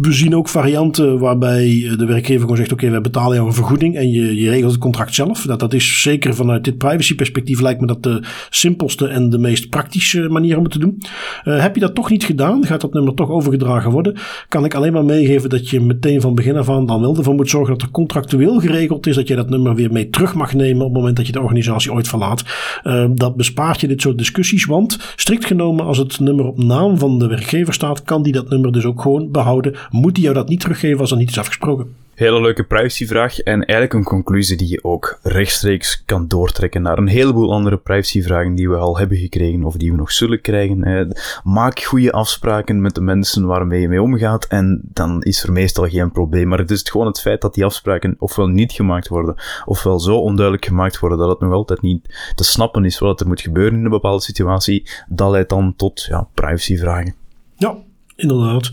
we zien ook varianten waarbij de werkgever gewoon zegt: Oké, we betalen jou een vergoeding en je, je regelt het contract zelf. Dat, dat is zeker vanuit dit privacyperspectief lijkt me dat de simpelste en de meest praktische manier om het te doen. Uh, heb je dat toch niet gedaan, gaat dat nummer toch overgedragen worden, kan ik alleen maar meegeven dat je meteen van begin af aan dan wel ervoor moet zorgen dat er contractueel geregeld is dat je dat nummer weer mee terug mag nemen op het moment dat je de organisatie ooit verlaat. Uh, dat bespaart je dit soort discussies, want strikt genomen, als het nummer op naam van de werkgever staat, kan die dat nummer dus ook gewoon behouden houden? Moet hij jou dat niet teruggeven als er niet is afgesproken? Hele leuke privacyvraag en eigenlijk een conclusie die je ook rechtstreeks kan doortrekken naar een heleboel andere privacyvragen die we al hebben gekregen of die we nog zullen krijgen. Maak goede afspraken met de mensen waarmee je mee omgaat en dan is er meestal geen probleem. Maar het is gewoon het feit dat die afspraken ofwel niet gemaakt worden, ofwel zo onduidelijk gemaakt worden dat het nog altijd niet te snappen is wat er moet gebeuren in een bepaalde situatie. Dat leidt dan tot ja, privacyvragen. Ja, inderdaad.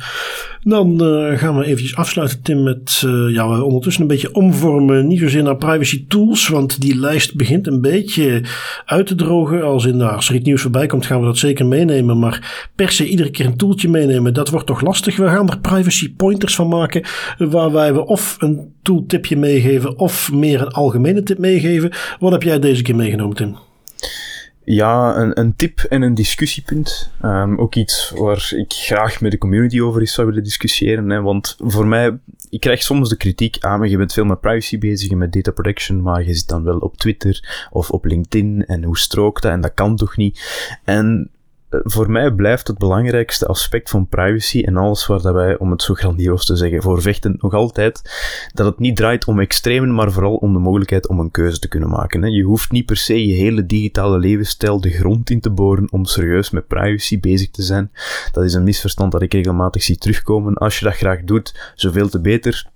Dan uh, gaan we eventjes afsluiten, Tim, met uh, ja, ondertussen een beetje omvormen. Niet zozeer naar privacy tools, want die lijst begint een beetje uit te drogen. Als, in, nou, er iets nieuws voorbij komt, gaan we dat zeker meenemen. Maar per se iedere keer een tooltje meenemen, dat wordt toch lastig. We gaan er privacy pointers van maken, waarbij we of een tooltipje meegeven, of meer een algemene tip meegeven. Wat heb jij deze keer meegenomen, Tim? Ja, een, een tip en een discussiepunt. Um, ook iets waar ik graag met de community over eens zou willen discussiëren. Hè, want voor mij, ik krijg soms de kritiek aan, ah, je bent veel met privacy bezig en met data protection, maar je zit dan wel op Twitter of op LinkedIn en hoe strookt dat en dat kan toch niet. En voor mij blijft het belangrijkste aspect van privacy en alles waar dat wij, om het zo grandioos te zeggen, voor vechten nog altijd, dat het niet draait om extremen, maar vooral om de mogelijkheid om een keuze te kunnen maken. Je hoeft niet per se je hele digitale levensstijl de grond in te boren om serieus met privacy bezig te zijn. Dat is een misverstand dat ik regelmatig zie terugkomen. Als je dat graag doet, zoveel te beter.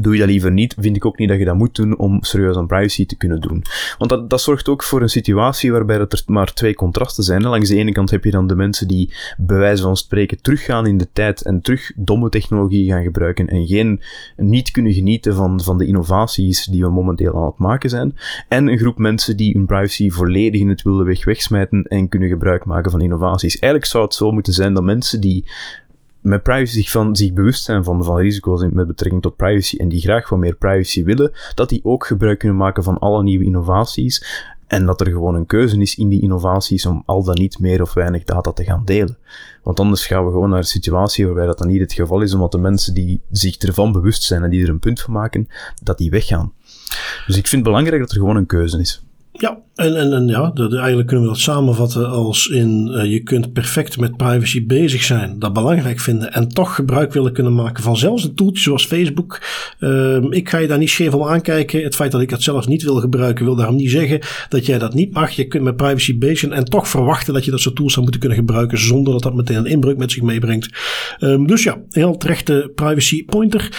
Doe je dat liever niet, vind ik ook niet dat je dat moet doen om serieus aan privacy te kunnen doen. Want dat, dat zorgt ook voor een situatie waarbij er maar twee contrasten zijn. Langs de ene kant heb je dan de mensen die bij wijze van spreken teruggaan in de tijd en terug domme technologie gaan gebruiken en geen, niet kunnen genieten van, van de innovaties die we momenteel aan het maken zijn. En een groep mensen die hun privacy volledig in het wilde weg wegsmijten en kunnen gebruik maken van innovaties. Eigenlijk zou het zo moeten zijn dat mensen die met privacy zich, van, zich bewust zijn van, van risico's met betrekking tot privacy en die graag wat meer privacy willen, dat die ook gebruik kunnen maken van alle nieuwe innovaties en dat er gewoon een keuze is in die innovaties om al dan niet meer of weinig data te gaan delen. Want anders gaan we gewoon naar een situatie waarbij dat dan niet het geval is, omdat de mensen die zich ervan bewust zijn en die er een punt van maken, dat die weggaan. Dus ik vind het belangrijk dat er gewoon een keuze is. Ja, en, en, en ja, de, eigenlijk kunnen we dat samenvatten als in uh, je kunt perfect met privacy bezig zijn, dat belangrijk vinden en toch gebruik willen kunnen maken van zelfs een toeltje zoals Facebook. Uh, ik ga je daar niet scheef om aankijken. Het feit dat ik het zelf niet wil gebruiken wil daarom niet zeggen dat jij dat niet mag. Je kunt met privacy bezig zijn en toch verwachten dat je dat soort tools zou moeten kunnen gebruiken zonder dat dat meteen een inbreuk met zich meebrengt. Um, dus ja, heel terechte privacy pointer.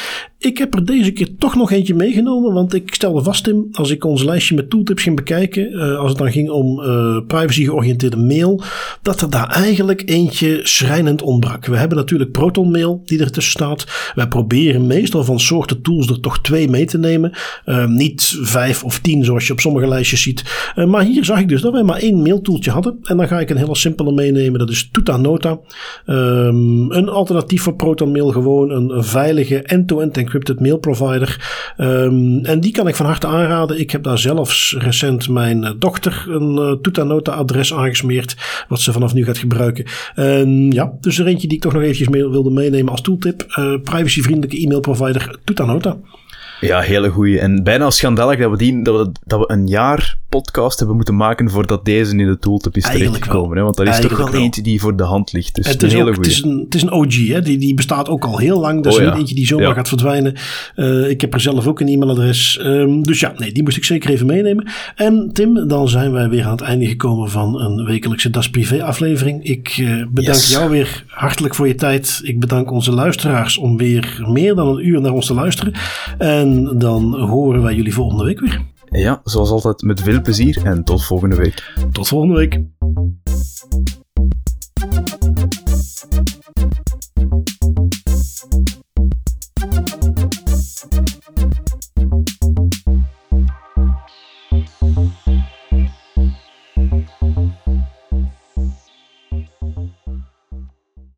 Ik heb er deze keer toch nog eentje meegenomen, want ik stelde vast, Tim, als ik ons lijstje met tooltips ging bekijken, uh, als het dan ging om uh, privacy-georiënteerde mail, dat er daar eigenlijk eentje schrijnend ontbrak. We hebben natuurlijk Proton Mail die ertussen staat. Wij proberen meestal van soorten tools er toch twee mee te nemen. Uh, niet vijf of tien zoals je op sommige lijstjes ziet. maar hier zag ik dus dat wij maar één mailtoeltje hadden. En dan ga ik een hele simpele meenemen. Dat is Tutanota. Um, een alternatief voor Proton Mail. Gewoon een, een veilige end-to-end encrypted mail provider. Um, en die kan ik van harte aanraden. Ik heb daar zelfs recent mijn eh, dochter een uh, Tutanota-adres aangesmeerd. Wat ze vanaf nu gaat gebruiken. Ja, dus er eentje die ik toch nog eventjes wilde meenemen als tooltip. Uh, privacyvriendelijke e-mail provider Tutanota. Ja, hele goeie. En bijna schandalig dat we, die, dat we, dat we een jaar podcast hebben moeten maken voordat deze in de tooltip is terechtgekomen. Hè? Want dat is toch wel eentje die voor de hand ligt. Dus het, is een hele ook, het, is een, het is een OG, hè? Die, die bestaat ook al heel lang. Dat is oh, niet eentje die zomaar gaat verdwijnen. Uh, ik heb er zelf ook een e-mailadres. Um, dus ja, nee, die moest ik zeker even meenemen. En Tim, dan zijn wij weer aan het einde gekomen van een wekelijkse Das Privé aflevering. Ik uh, bedank yes. jou weer hartelijk voor je tijd. Ik bedank onze luisteraars om weer meer dan een uur naar ons te luisteren. En dan horen wij jullie volgende week weer. Ja, zoals altijd met veel plezier en tot volgende week. Tot volgende week.